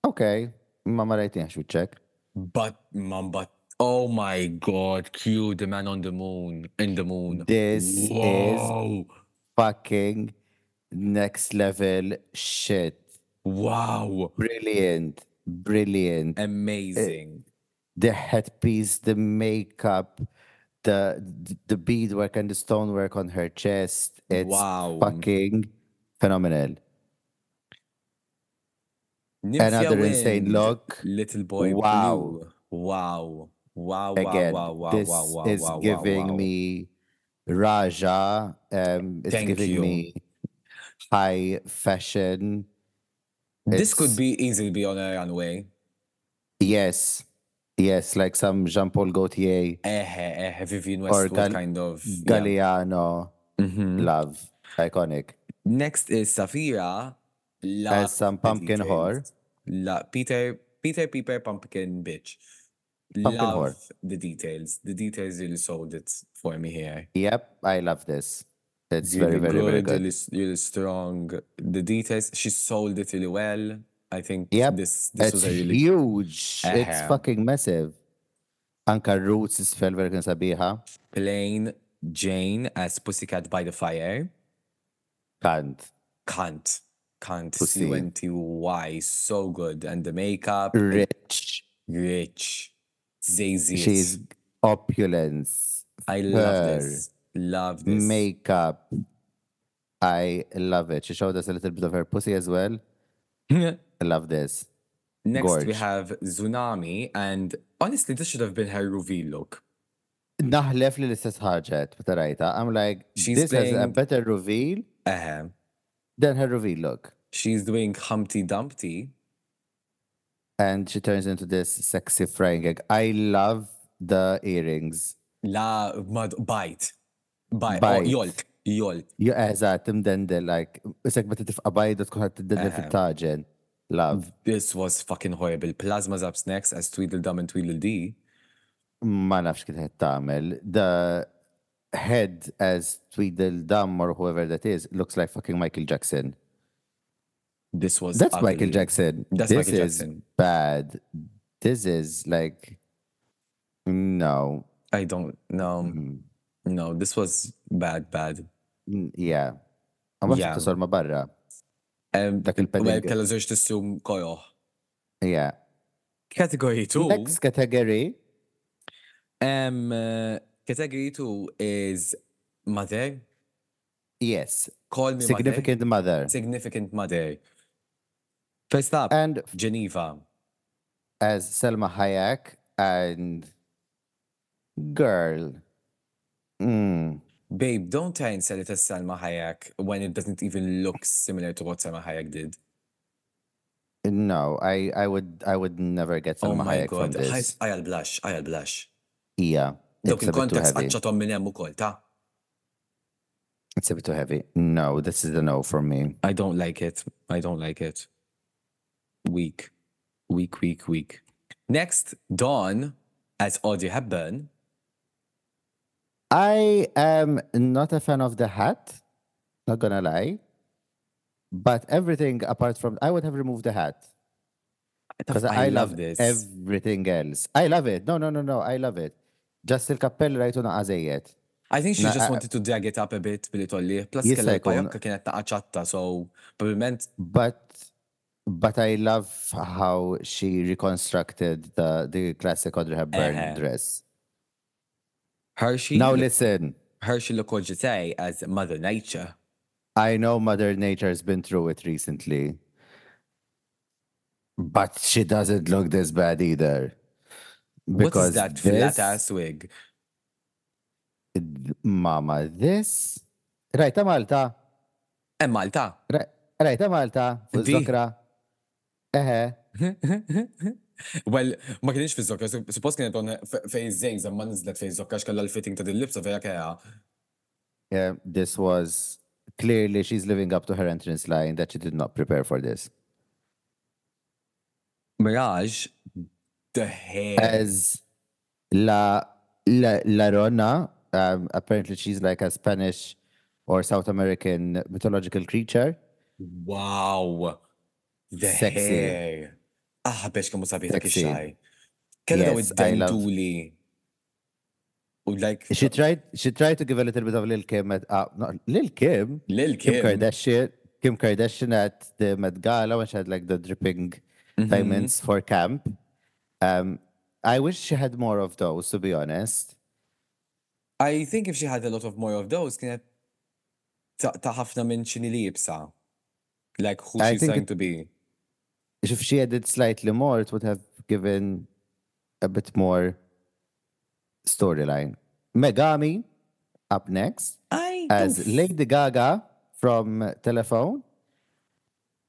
okay. Mama should check. But, mom, but oh my god, cue the man on the moon, in the moon. This is fucking next level shit. Wow. Brilliant. Brilliant. Amazing. Eh, the headpiece, the makeup, the the beadwork and the stonework on her chest. It's Wow. fucking phenomenal. Another insane Wind, look. Little boy Wow. blue. Wow. Wow. Again, wow. Wow. this wow. Wow. is wow. giving wow. me Raja. Um, it's Thank giving you. me high fashion. This could be easily be on a runway. Yes, yes, like some Jean Paul Gaultier, Eh, eh, eh, Vivienne Or Westwood Gal- kind of. yeah. Galliano, Mhm. love, iconic. Next is Sapphira. Love As some pumpkin whore. La- Peter, Peter Piper Pumpkin Bitch. Pumpkin love whore. the details. The details really sold it for me here. Yep, I love this. It's really very, very, very good. Really, really strong. The details, she sold it really well. I think Yep, this this It's was a really huge. It's Uh-huh. fucking massive. Anka Roots is very sabiħa. Plane Jane as Pussycat by the Fire. Can't. Can't. Can't. Pussy. C-U-N-T-Y. So good. And the makeup, Rich. rich. She's opulence. I love her. this. Love this. Makeup. I love it. She showed us a little bit of her pussy as well. I love this. Next, we have Xunami. And honestly, this should have been her reveal look. Li l-istess ħarġet, meta rajta. I'm like, She's this has a better reveal Uh, than her reveal look. she's doing Humpty Dumpty. And she turns into this sexy frying egg. I love the earrings. La mad bite. Bite. Bite. Oh, yolt. Yolt. Jo, eżat, imdendel, like, isek meta tifqa bajda tkun ħat tindendel Eħe. fit-taġen. Love. This was fucking horrible. Plasma's up next as Tweedledum and Tweedledee. Ma nafx kif qed tagħmel. The head as Tweedledum or whoever that is looks like fucking Michael Jackson. This was That's ugly. Michael Jackson. That's this Michael is bad. This is like no. I don't know. Mm, No, this was bad, bad. mm, Yeah. Għamma Yeah. barra. Um, Dak well, il-padding. kella żewġ tissum kojoħ. Yeah. Category 2. Next category. Um, uh, category 2 is mother. Yes. Call me Significant mother. mother. Significant mother. First up, And Geneva. as Selma Hayek and girl. Mm. Babe, don't try and sell it as Salma Hayek when it doesn't even look similar to what Selma Hayek did. No, I, I would I would never get Oh Selma my Hayek from god, this. I'll blush, I'll blush. Yeah. Dok It's a bit too il-kontekst heavy. għacċatom minn hemm ukoll, ta' It's a bit too heavy. No, this is a no for me. I don't like it. I don't like it. Weak. week, week, week. Next, Dawn as Audrey Hepburn. I am not a fan of the hat, not gonna lie. But everything apart from I would have removed the hat. Because I, love, this. everything else. I love it. No, no, no, no. I love it. Just il-kappell rajtu naqażejjed. I think she Na- just I- wanted to drag it up a bit billi tolli. Plus Jista' kella l-pajokka kienet naqaċatta, so probablement But but I love how she reconstructed the the classic Audrey Hepburn Uh-huh. dress. Hershii, Now look- listen, Hershii LiqCour-Jeté as Mother Nature. I know Mother Nature's been through it recently, but she doesn't look this bad either. Because that this, flat ass wig? Mama, this. Rajta Malta. Hemm Malta. Ra- Rajta Malta. Fuq Di. Zokra. Eħe. Well, ma kienx fi zokka, suppost kienet on fej zejza, ma nizlet fej zokka xkalla l-fitting ta' dil-libsa feja kja. Yeah, this was clearly she's living up to her entrance line that she did not prepare for this. Mirage, the hair. As La La, La Llorona, um, apparently she's like a Spanish or South American mythological creature. Wow. The Sexy. hair. Ah, bex kamu sabi ta' Sexy. Kella daw Yes, I love- id-dentuli. U like, She tried she tried to give a little bit of Lil Kim at uh, not Lil Kim, Lil Kim Kim. Kardashian, Kim Kardashian at the Met Gala when she had like the dripping Mm-hmm. diamonds for camp. Um, I wish she had more of those, to be honest. I think if she had a lot of more of those, kienet ta' ta' ħafna minn xini li jibsa. Like who I she's think trying it- to be. If she had it slightly more, it would have given a bit more storyline. Megami up next I as Lady Gaga from Telephone.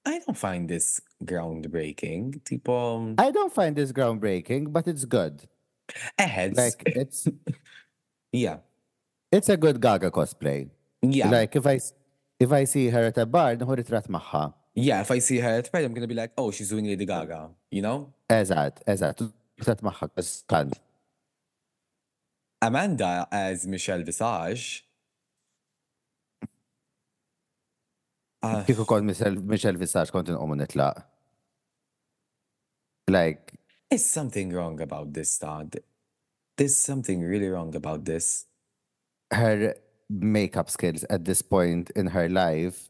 I don't find this groundbreaking. Tipo, um, I don't find this groundbreaking, but it's good. ahead. Like it's yeah. it's a good Gaga cosplay. Yeah. Like if I if I see her at a bar, nħu ritrat maħħa. Yeah, if I see her at Pride, I'm going to be like, oh, she's doing Lady Gaga. You know? Eżat, eżat. Ritrat maħħa kan. Amanda as Michelle Visage. Uh, Kiku kont Michelle Visage kont inqomu nitlaq. Like, there's something wrong about this, Todd. There's something really wrong about this. her makeup skills at this point in her life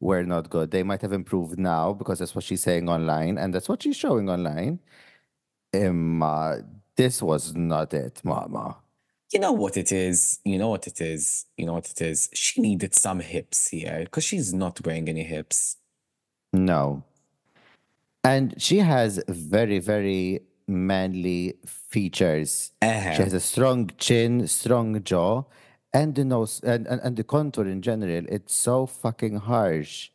were not good. They might have improved now because that's what she's saying online and that's what she's showing online. Emma, this was not it, mama. You know what it is? You know what it is? You know what it is? She needed some hips here because she's not wearing any hips. No. And she has very, very manly features. Uh-huh. She has a strong chin, strong jaw, and the nose and, and, and the contour in general. It's so fucking harsh.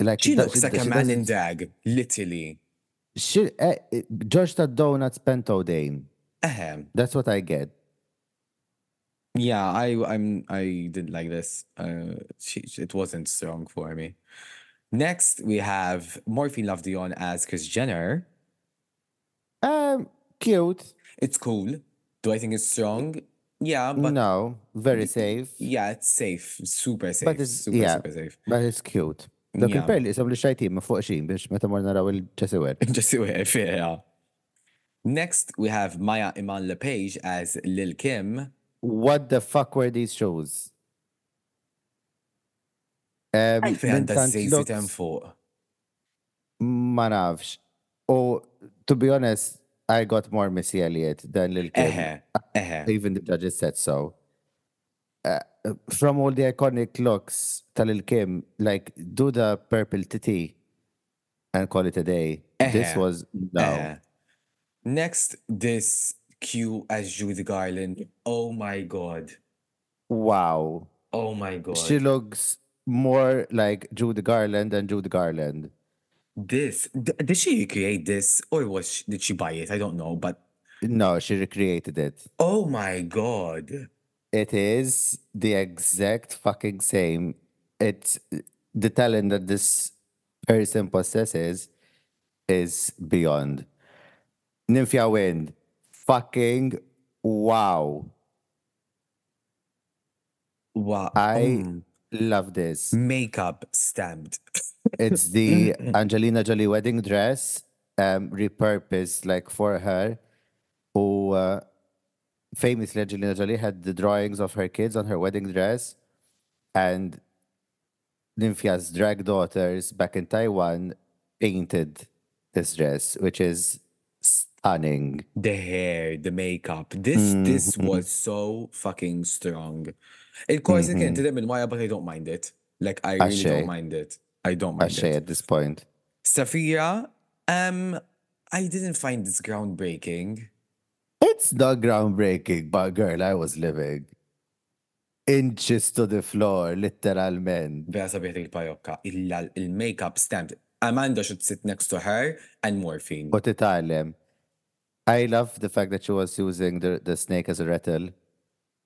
Like She looks like a man in doesn't- literally. She, uh, the Donuts Pento Dame. Uh-huh. That's what I get. Yeah, I I'm I didn't like this. Uh, she, it wasn't strong for me. Next, we have Morphine Love Dion as Kris Jenner. Um, cute. It's cool. Do I think it's strong? Yeah, but no, very safe. yeah, it's safe. Super safe. But it's super, yeah, super safe. but it's cute. Dak il-perli jisam li xajtim ma fuq xin biex meta mor naraw il-ġesiwer. Wear yeah. Next, we have Maya Iman LePage as Lil Kim. What the fuck were these shows? Um. Ma nafx. Oh, to be honest, I got more Missy Elliott than Lil Kim. Ehe, ehe. Even the judges said so. Uh, from all the iconic looks ta' Lil Kim, like do the purple titty and call it a day. This Eh, was no. ehe. Next, this Q as Judy Garland. Oh my god. Wow. Oh my god. She looks more like Judy Garland than Judy Garland. This d- did she recreate this or was she, did she buy it? I don't know, but No, she recreated it. oh my god. It is the exact fucking same. It's the talent that this person possesses is beyond. Nymphia Wind, fucking wow. Wow. I Mm. love this. makeup stamped. It's the Angelina Jolie wedding dress, um, repurposed like for her. Who uh, famously Angelina Jolie had the drawings of her kids on her wedding dress, and Nymphia's drag daughters back in Taiwan painted this dress, which is stunning. The hair, the makeup. This this was so fucking strong. Of course, it can't them in Maya, but I don't mind it. Like I really Ashay. don't mind it. I don't mind Ashay at this point. Sapphira, um, I didn't find this groundbreaking. It's not groundbreaking, but girl, I was living. Inches to the floor, literalment. Vera sabiħt il-parokka, illa il-makeup stamped. Amanda should sit next to her and morphine. But Italian. I love the fact that she was using the, the snake as a rattle.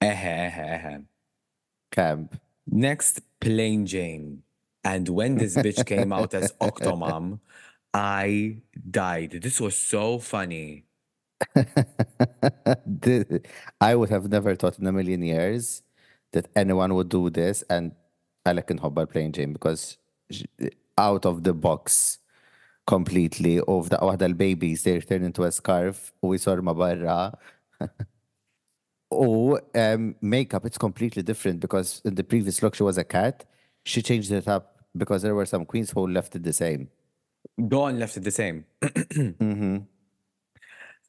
Ehe, ehe, ehe. Camp. Next, Plane Jane. And when this bitch came out as Octomom, I died. This was so funny. I would have never thought in a million years that anyone would do this and Alec and Hobbar playing Jane because out of the box completely of the waħda l-babies they turn into a scarf u jisor ma barra Oh, um, makeup, it's completely different because in the previous look she was a cat. She changed it up because there were some queens who left it the same. Dawn left it the same. Mm-hmm.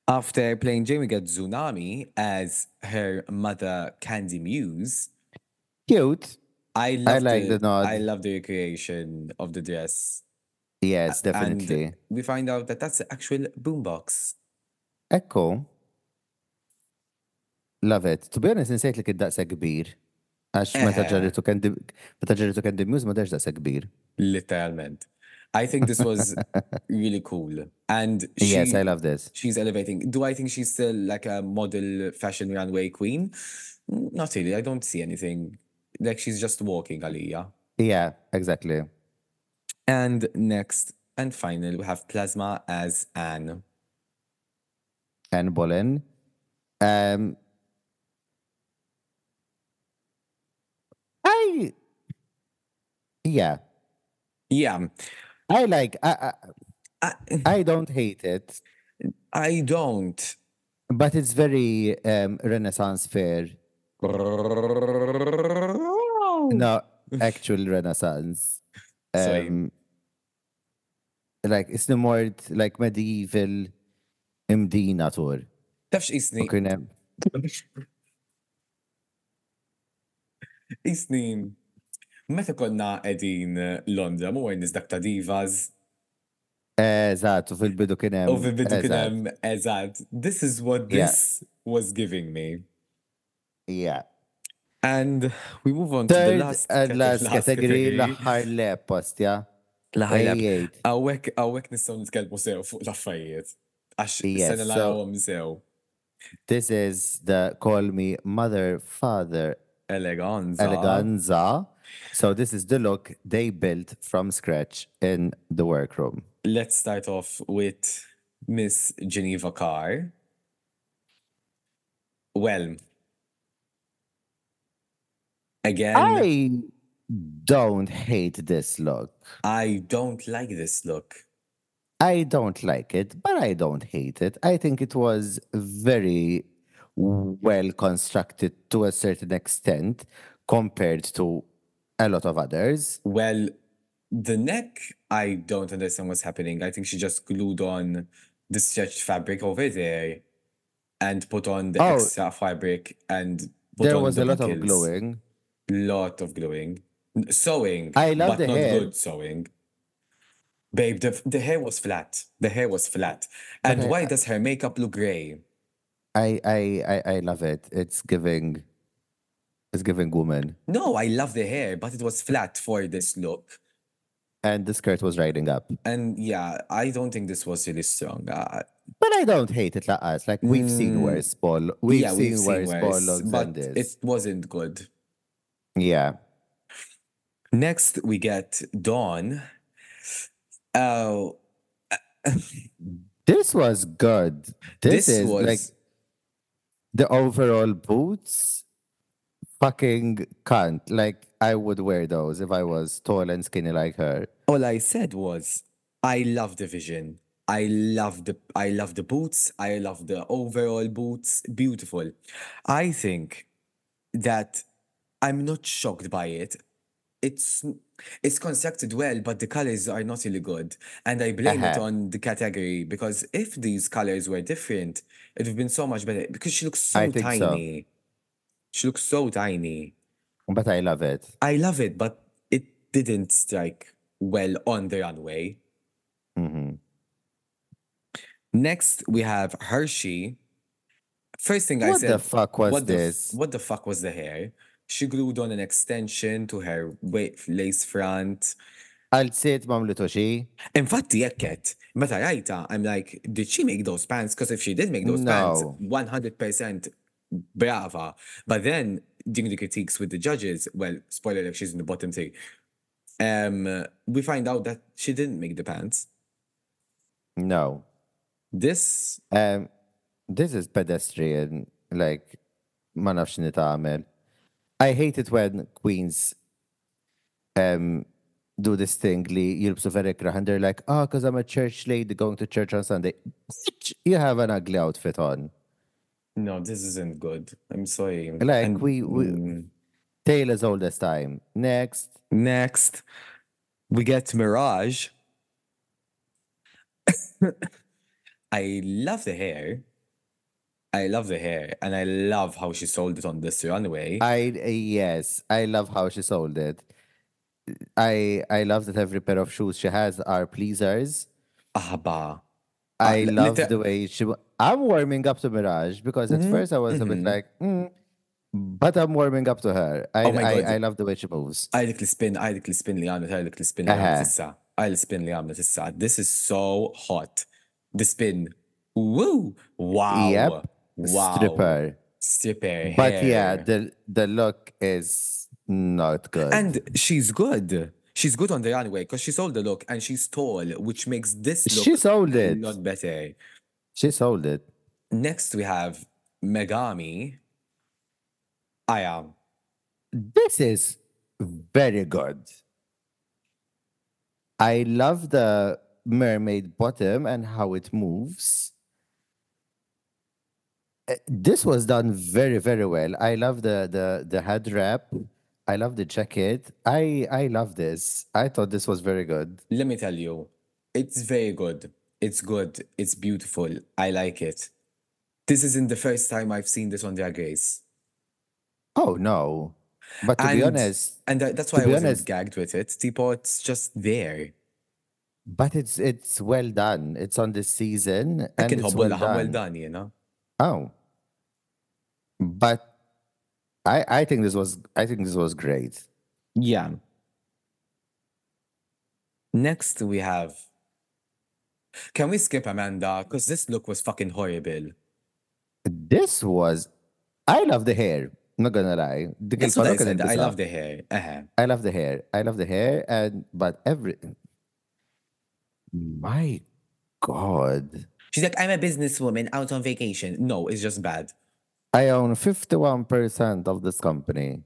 After playing Jamie get Xunami as her mother, Kandy Muse. Cute. I love like the nod. I love the recreation of the dress. Yes, And definitely. we find out that that's the actual boombox. Echo. Love it. To be honest, nsejt li kid daqsa kbir. Għax meta ġarritu Kandy meta ġarritu Kandy Muse ma kbir. Literalment. I think this was really cool. And she, Yes, I love this. she's elevating. Do I think she's still like a model fashion runway queen? Not really. I don't see anything. Like she's just walking, Aliyah. Yeah, exactly. And next and final, we have Plasma as Anne. Anne Boleyn. Um, yeah, Yeah, I like, I, I, I, don't hate it, I don't. but it's very um, Renaissance fair. No, actual Renaissance. Um, like, it's the more like medieval imdina tour. Tafx isni, isni, meta konna edin Londra, mu għajnis dak ta' divas, Eżatt, u fil-bidu kien hemm. u fil-bidu kienem, eżad, this is what this was giving me. Yeah. And we move on to the Third last, and last category, le post, ja? Ejjejt. Għawek, għawek nistaw nitkellmu sew fuq l-affarijiet. Għax sena narawhom sew. This is the Call Me Mother, Father Eleganza. Eleganza. So this is the look they built from scratch in the workroom. Let's start off with Miss Geneva Karr. Well, again, I, I don't hate this look. I don't like this look. I don't like it, but I don't hate it. I think it was very well constructed to a certain extent compared to a lot of others. Well, the neck, I don't understand what's happening. I think she just glued on the stretched fabric over there and put on the Oh. extra fabric and put There on was the a lot of buckles. glowing. Lot of gluing. Sewing. I love but the not hair. good sewing. Babe, the, the hair was flat. The hair was flat. And Okay, why I- does her makeup look gray? I, I I I love it. It's giving it's giving woman. No, I love the hair, but it was flat for this look. And the skirt was riding up. And yeah, I don't think this was really strong. Uh, But I don't hate it like us. Like we've seen Mm. worse ball. We've yeah, seen we've seen worse ball worse, but it wasn't good. Yeah. Next, we get Dawn. Oh, This was good. This, this, is was like the overall boots fucking can't. Like I would wear those if I was tall and skinny like her. all I said was I love the vision. I love the I love the boots. I love the overall boots. Beautiful. I think that I'm not shocked by it. It's it's constructed well, but the colors are not really good. And I blame it Uh-huh. on the category because if these colors were different, it would have been so much better. Because she looks so I think so. She looks so tiny. But I love it. I love it, but it didn't strike well on the runway. hmm Next, we have Hershii First thing I What said, the fuck was what the, this? what the fuck was the hair? She glued on an extension to her lace front. Għal-sit mamlutu xi? Infatti, jekket, meta rajta, I'm like, did she make those pants? Because if she did make those pants, No. 100% brava. But then, during the critiques with the judges, well, spoiler alert, she's in the bottom three. Um, we find out that she didn't make the pants. No. This, Um, this is pedestrian, like, ma nafx nitagħmel. I hate it when queens um, do this thing li jilbsu very and they're like, oh, because I'm a church lady going to church on Sunday. You have an ugly outfit on. No, this isn't good. I'm sorry. Like, And, we- we- mm, old as time. Next. Next, we get Mirage. I love the hair. I love the hair, and I love how she sold it on this runway. I yes, I love how she sold it. I I love that every pair of shoes she has are pleasers. Ahba. I li- love the way she. I'm warming up to Mirage because at mm-hmm. first I was a bit mm-hmm. like, mm, but I'm warming up to her. I Oh my I, God. I love the way she moves. Għajlik li spin, għajlik li spin li għamlet, għajlik li spin li għamlet issa. Għajlik spin li għamlet issa. This is so hot. The spin. Woo! Wow. Yep. Wow. Stripper. Stripper. But yeah, the the look is not good. And she's good. She's good on the runway because she sold the look and she's tall, which makes this look she sold a it. lot better. She sold it. Next, we have Megami. I am. This is very good. I love the mermaid bottom and how it moves. Uh, This was done very, very well. I love the the the head wrap. I love the jacket. I I love this. I thought this was very good. Let me tell you, it's very good. It's good. It's beautiful. I like it. This isn't the first time I've seen this on Drag Race. Oh no. But to be honest, And that's why I wasn't honest- gagged with it. Tipo, it's just there. but it's it's well done. It's on this season I and can it's well, well well done. done, you know? Oh. But I I think this was I think this was great. Yeah. Next, we have. Can we skip Amanda? Because this look was fucking horrible. This was I love the hair. I'm not gonna lie. The That's what I said. I love the hair. Uh-huh. I love the hair. I love the hair and but every my god. She's like, I'm a businesswoman out on vacation. No, it's just bad. I own 51% of this company.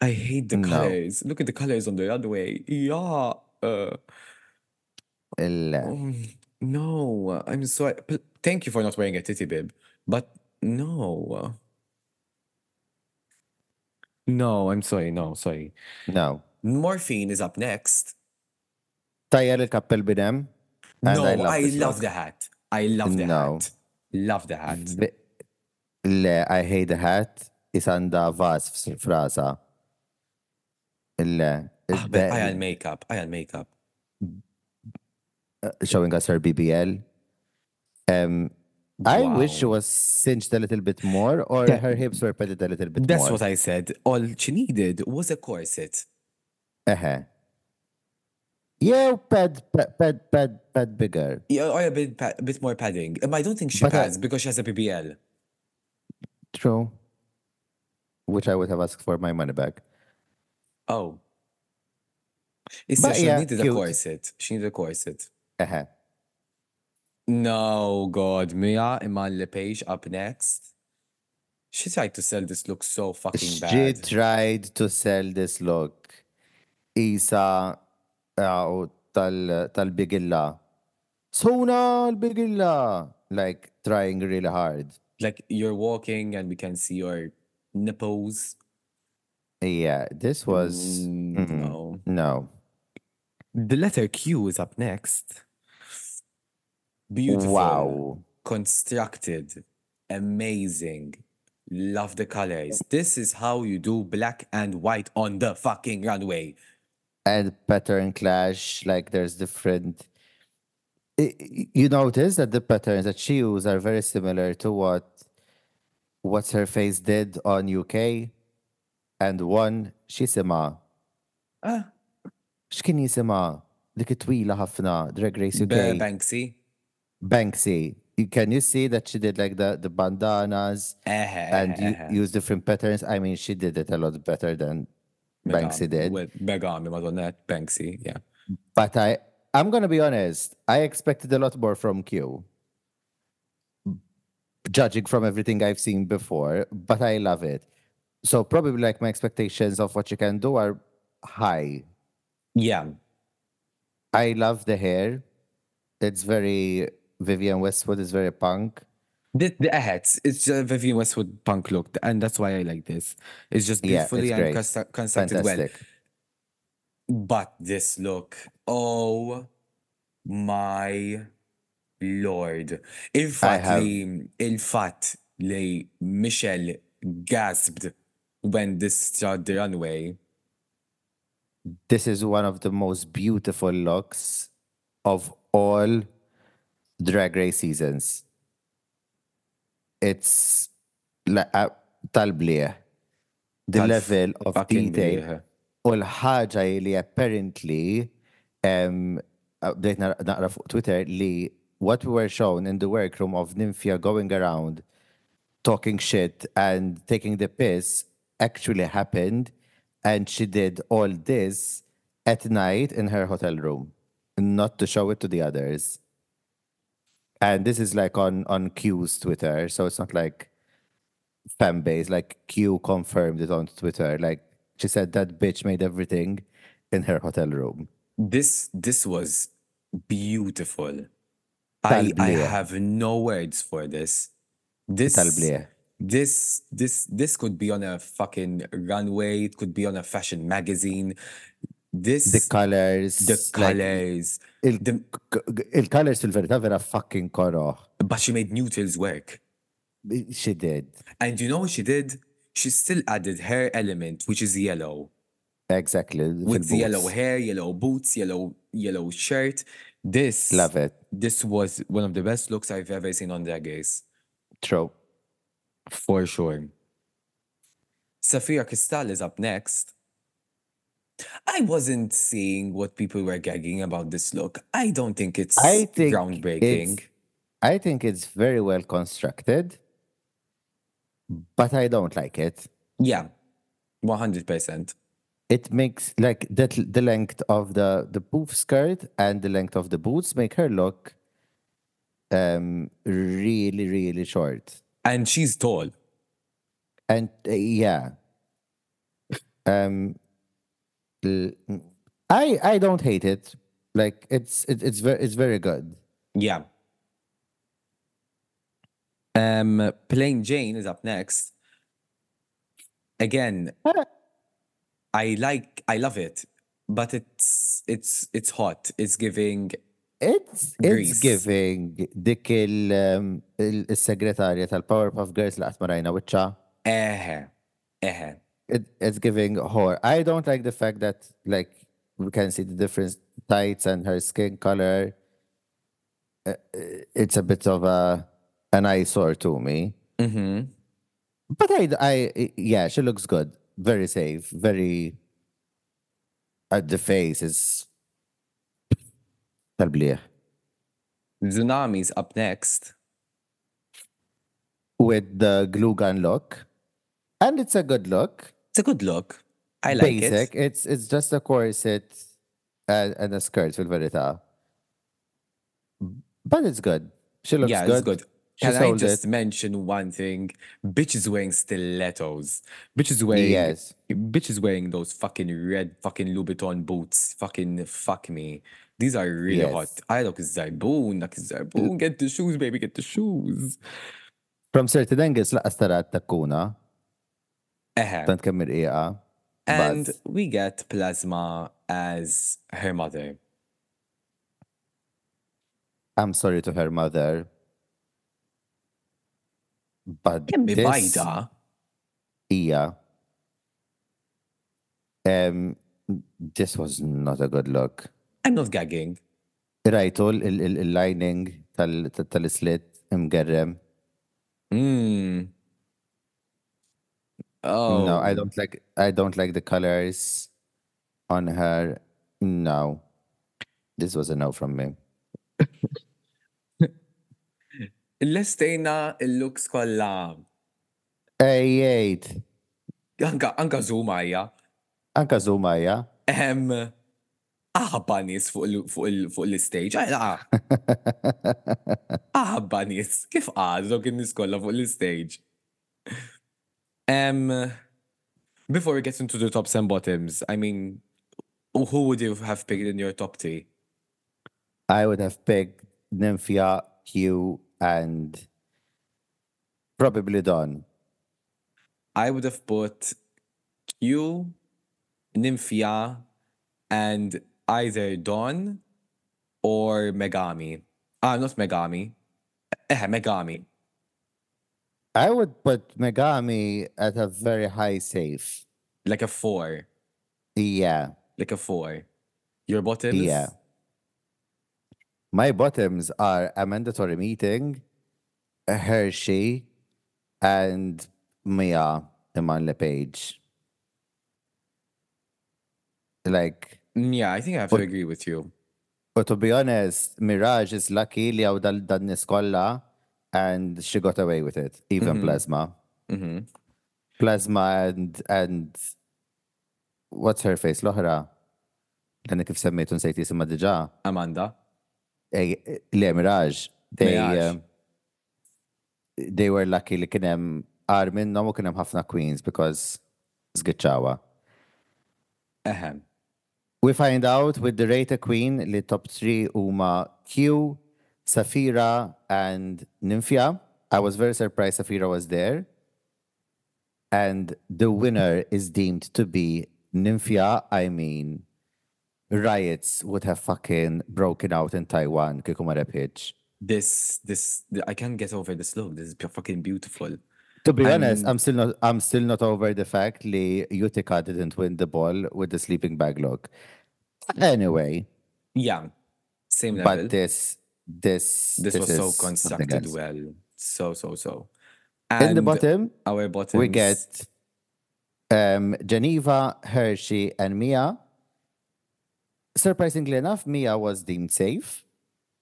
I hate the No. colors. Look at the colors on the other way. Yeah. Uh, um, no, I'm sorry. Thank you for not wearing a titty bib, but no. No, I'm sorry. No, sorry. no. Morphine is up next. Tajjar il-kappell bidem. No, I love, the hat. I love the No. hat. Love the hat. Le, I hate the hat. Isanda vas f- frasa. Le. Ah, but I had makeup. I had makeup. showing us her BBL. Um, I wish she was cinched a little bit more, or That- her hips were padded a little bit more. That's more. what I said. All she needed was a corset. Uh-huh. Yeah, pad, pad, pad, pad, pad bigger. Yeah, or a bit, pa- a bit more padding. Um, I don't think she But, uh, pads because she has a BBL. True. Which I would have asked for my money back. Oh. It's But she yeah, needed a cute. corset. She needed a corset. Uh-huh. No, God. Mhi'ya Iman Le'Paige up next. She tried to sell this look so fucking She bad. She tried to sell this look. Isa uh, tal tal-bigilla. Sona l-bigilla. Like trying really hard. Like you're walking and we can see your nipples. Yeah, this was Mm, mhm. No. no. The letter Q is up next. Beautiful. Wow. Constructed. Amazing. Love the colors. This is how you do black and white on the fucking runway. and pattern clash like there's different you notice that the patterns that she used are very similar to what what's her face did on UK and one xi sima Ah, x'kien jisima dik it-twila ħafna Drag Race UK Banksie. Banksie. You- can you see that she did like the the bandanas Ehe, and you use different patterns? I mean she did it a lot better than Banksie did. Well, Megami, Madonna, Banksie, yeah. But I, I'm gonna be honest. I expected a lot more from Q. Judging from everything I've seen before, but I love it. So probably like my expectations of what you can do are high. Yeah. I love the hair. It's very Vivienne Westwood is very punk. The, the uh, it's, it's a Vivienne Westwood punk look, and that's why I like this. It's just Yeah, it's beautifully and constructed well. But this look, oh my lord. Il-fat have- li, il-fat li Michelle gasped when this started the runway. This is one of the most beautiful looks of all drag race seasons. It's la- uh. The Tal- level of fucking detail blieh. U l-ħaġa li apparently um, bdejt naqra fuq Twitter li what we were shown in the workroom of Nymphia going around talking shit and taking the piss actually happened and she did all this at night in her hotel room not to show it to the others. And this is like on on Q's Twitter so it's not like fan base like Q confirmed it on Twitter like she said that bitch made everything in her hotel room This this was beautiful. I, I have no words for this. This this this this could be on a fucking runway. It could be on a fashion magazine. This the colors the like, colors. il, the- k- il-colors fil-verità vera fucking koroħ but she made Newtils work. she did And you know what she did? She still added her element, which is yellow. exactly With the yellow hair, yellow boots, yellow yellow shirt. This love it this was one of the best looks I've ever seen on Drag Race. true For sure. Sapphira Cristál is up next. I wasn't seeing what people were gagging about this look. I don't think it's I think groundbreaking. it's- I think it's very well constructed but I don't like it Yeah, 100%. it makes like that the length of the the poof skirt and the length of the boots make her look um really really short And she's tall. and uh, yeah um I I don't hate it like it's it, it's very it's very good Yeah. Um, Plane Jane is up next. Again. I like, I love it, but it's it's it's hot. It's giving. it's it's giving dik il um, tal-Powerpuff Girls li qatt ma rajna wiċċa Eh, eh. it, it's giving horror. I don't like the fact that like we can see the different tights and her skin color. Uh, uh, it's a bit of a an eyesore to me. Mm-hmm. But I, I, yeah, she looks good. Very safe. Very. Uh, the face is. talblieh. Xunami's up next. With the glue gun look, and it's a good look. It's a good look. I like Basic. it. It's it's just a corset and, and a skirt with verita. But it's good. She looks yeah, good. it's good. Can I just it. mention one thing? Bitches wearing stilettos. Bitches wearing Yes. bitch is wearing those fucking red fucking Louboutin boots. Fucking fuck me. These are really hot. I look zarbun, like zarbun. Get the shoes, baby, get the shoes. From certain angles laqas tara takkuna. Uh-huh. Tant kemm irqiqa. And we get Plasma as her mother. I'm sorry to her mother. But Kemmi this bajda. hija. Um, this was not a good look. I'm not gagging. Right, all il- il- il-lining tal- tal- tal-slit imgerrem. Mm. Oh. No, I don't like I don't like the colors on her. No. This was a no from me. Lestejna il-looks kolla. Ejjejt. Anka, anka Zumajja. Anka Zumajja. Ehem, aħabba nis fuq il- fuq il- fuq l-stage. Għajla, aħabba nis. Kif għadżu kien nis kolla fuq l-stage? Um, before we get into the tops and bottoms, I mean, who would you have picked in your top three? I would have picked Nymphia, Q, and probably Dawn. I would have put Q, Nymphia, and either Dawn or Megami. Ah, not Megami. Eh, Megami. I would put Megami at a very high safe. Like a four. Yeah. Like a four. Your bottoms? Yeah. My bottoms are Amanda Tori Meating, a Hershii, and Mhi'ya Iman Le'Paige. Like, Mm, Yeah, I think I have to agree with you. but to be honest, Mirage is lucky li għaw dal dan niskolla and she got away with it, even Plasma. hmm Plasma and and what's her face? L-oħra. L-għana kif semmejtu nsejt jisimma diġa. Amanda. Ej, Le Mirage. They, uh, they were lucky li kienem għar minnom u kienem ħafna queens because zgitċawa. Ehem. We find out with the Rata Queen li top 3 huma Q, Safira, and Nymphia. I was very surprised Safira was there. And the winner is deemed to be Nymphia. I mean, riots would have fucking broken out in Taiwan. Kikuma Repage. This, this, I can't get over this look. This is fucking beautiful. To be I'm- honest, I'm still not. I'm still not over the fact Li Utica didn't win the ball with the sleeping bag look. Anyway, Yeah. Same level. but this, this, this, was so constructed well. So, so, so. In the bottom, our bottom. we get um, Geneva, Hershii, and Mhi'ya. Surprisingly enough, Mhi'ya was deemed safe.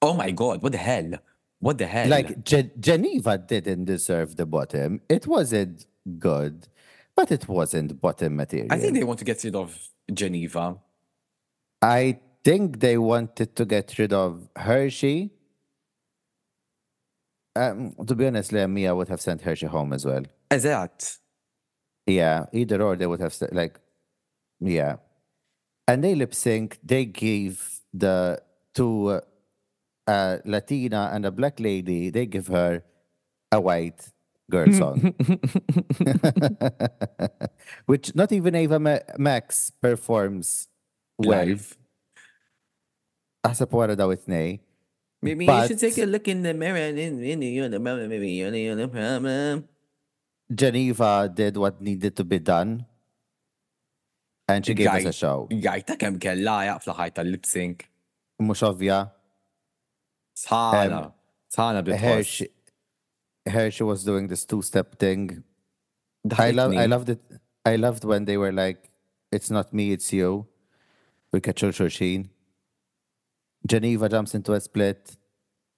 Oh my god, what the hell? What the hell? Like Ge- Geneva didn't deserve the bottom. It wasn't good, but it wasn't bottom material. I think they want to get rid of Geneva. I think they wanted to get rid of Hershii. Um, to be honest, Leah, Mia would have sent Hershii home as well. Eżatt. Yeah, either or they would have said like, yeah. And they lip sync. They give the to a Latina and a black lady. They give her a white girl song, which not even Ava Ma- Max performs. Live. Aħseb wara daw it-nej. Maybe But- you should take a look in the mirror and in, in the problem. Maybe you're the problem. Geneva did what needed to be done, and she gave us a show. Gajta kem kella jaqf laħaj tal-lip sync. Mux ovvja. Sħana. Sħana Hershey, Hershey was doing this two-step thing. I love, I loved it. I loved when they were like, "It's not me, it's you." We catch Sheen. Geneva jumps into a split,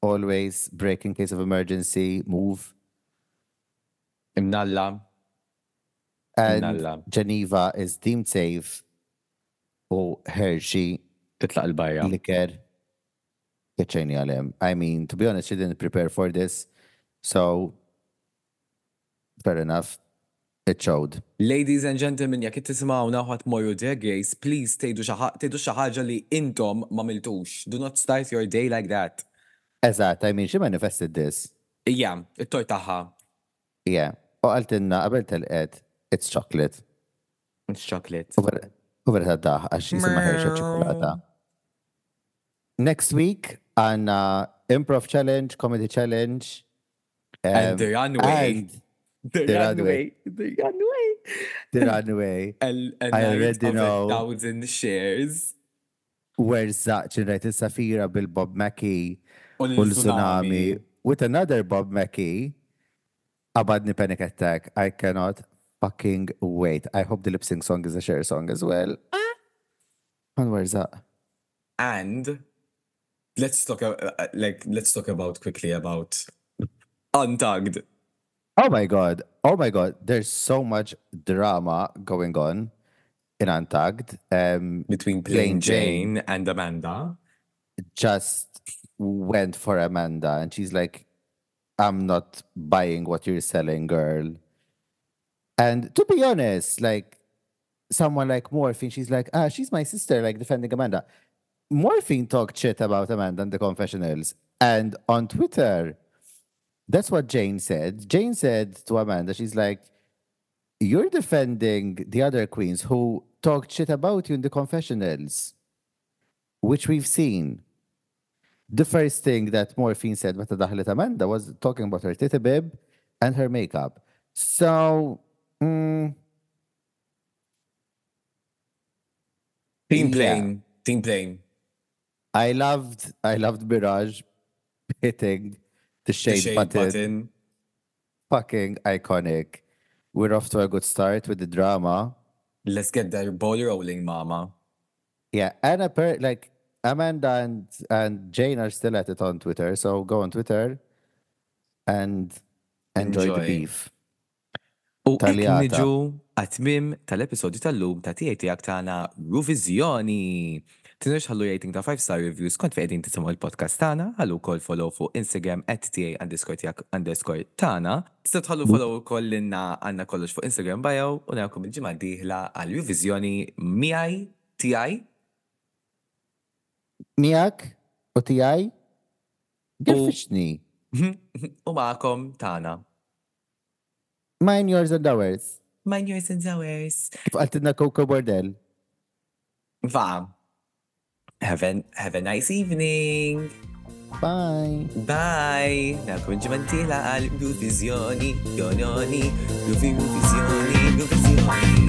always break in case of emergency, move, Imnalla. And. Geneva is deemed safe. Oh, Hershey Titlaq il-bajja. liker keċċejni għalem. I mean, to be honest, she didn't prepare for this. So, fair enough. It showed. Ladies and gentlemen, jekk tismawna ħadd morru Drag Race, please xi ħaġa li intom ma miltux. Do not start your day like that. Eżatt, I mean, she manifested this. Ija, it-toj taħħa. Yeah. U għaltinna, qabel telqet, it's chocolate. It's chocolate. Vera daħ, għax jisima ħerxa ċokolata. Next week, għanna improv challenge, comedy challenge. And um, the runway. And The the runway. The runway. the runway. And, and I already know. a thousand shares. Werżaq ġenrajt generated Sapphira bil-Bob Mackie U u l-Xunami with another Bob Mackie. Abadni Panic Attack. I cannot fucking wait. I hope the lip sync song is a Cher song as well. And where's that? And let's talk uh, uh, like let's talk about quickly about Untugged. Oh my god. Oh my god. There's so much drama going on in Untugged. Um, between Plane Plane Jane and Amanda. just went for Amanda and she's like, I'm not buying what you're selling, girl. And to be honest, like someone like Morphine, she's like, ah, she's my sister, like defending Amanda. Morphine talked shit about Amanda in the confessionals. And on Twitter, that's what Jane said. Jane said to Amanda, she's like, You're defending the other queens who talked shit about you in the confessionals, which we've seen. The first thing that Morphine said daħlet Amanda was talking about her tita bib and her makeup. So, mm, Team Yeah. Team playing. I loved I loved Mirage hitting the The shade, shade button. button. Fucking iconic. We're off to a good start with the drama. Let's get that ball rolling, mama. Yeah, and a per- like Amanda and and Jane are still at it on Twitter, so go on Twitter and enjoy, the beef. U niġu għatmim tal-episodju tal-lum ta' tiegħi tiegħek tagħna Ruvizjoni Tinux ħallu jgħid ta' 5 star reviews kont fejn tisimgħu l-podcast tagħna, ħallu wkoll follow fuq Instagram at tiegħi underscore tiegħek underscore tagħna. Tista' tħallu follow ukoll lilna għandna kollox fuq Instagram bio u nagħkom il-ġimgħa d-dieħla għal Ruviżjoni miegħi tiegħi. Miegħek u tiegħi. Għirfixni. U ma'kom tagħna. Mine, yours and ours. Mine, yours and ours. Kif għaltina Coco Bordel. Va. Have a, have a nice evening. Bye. Bye! Nakum ġimantila għal Ruvizjoni, Jononi, Ruvi Ruvizjoni, Ruvizjoni.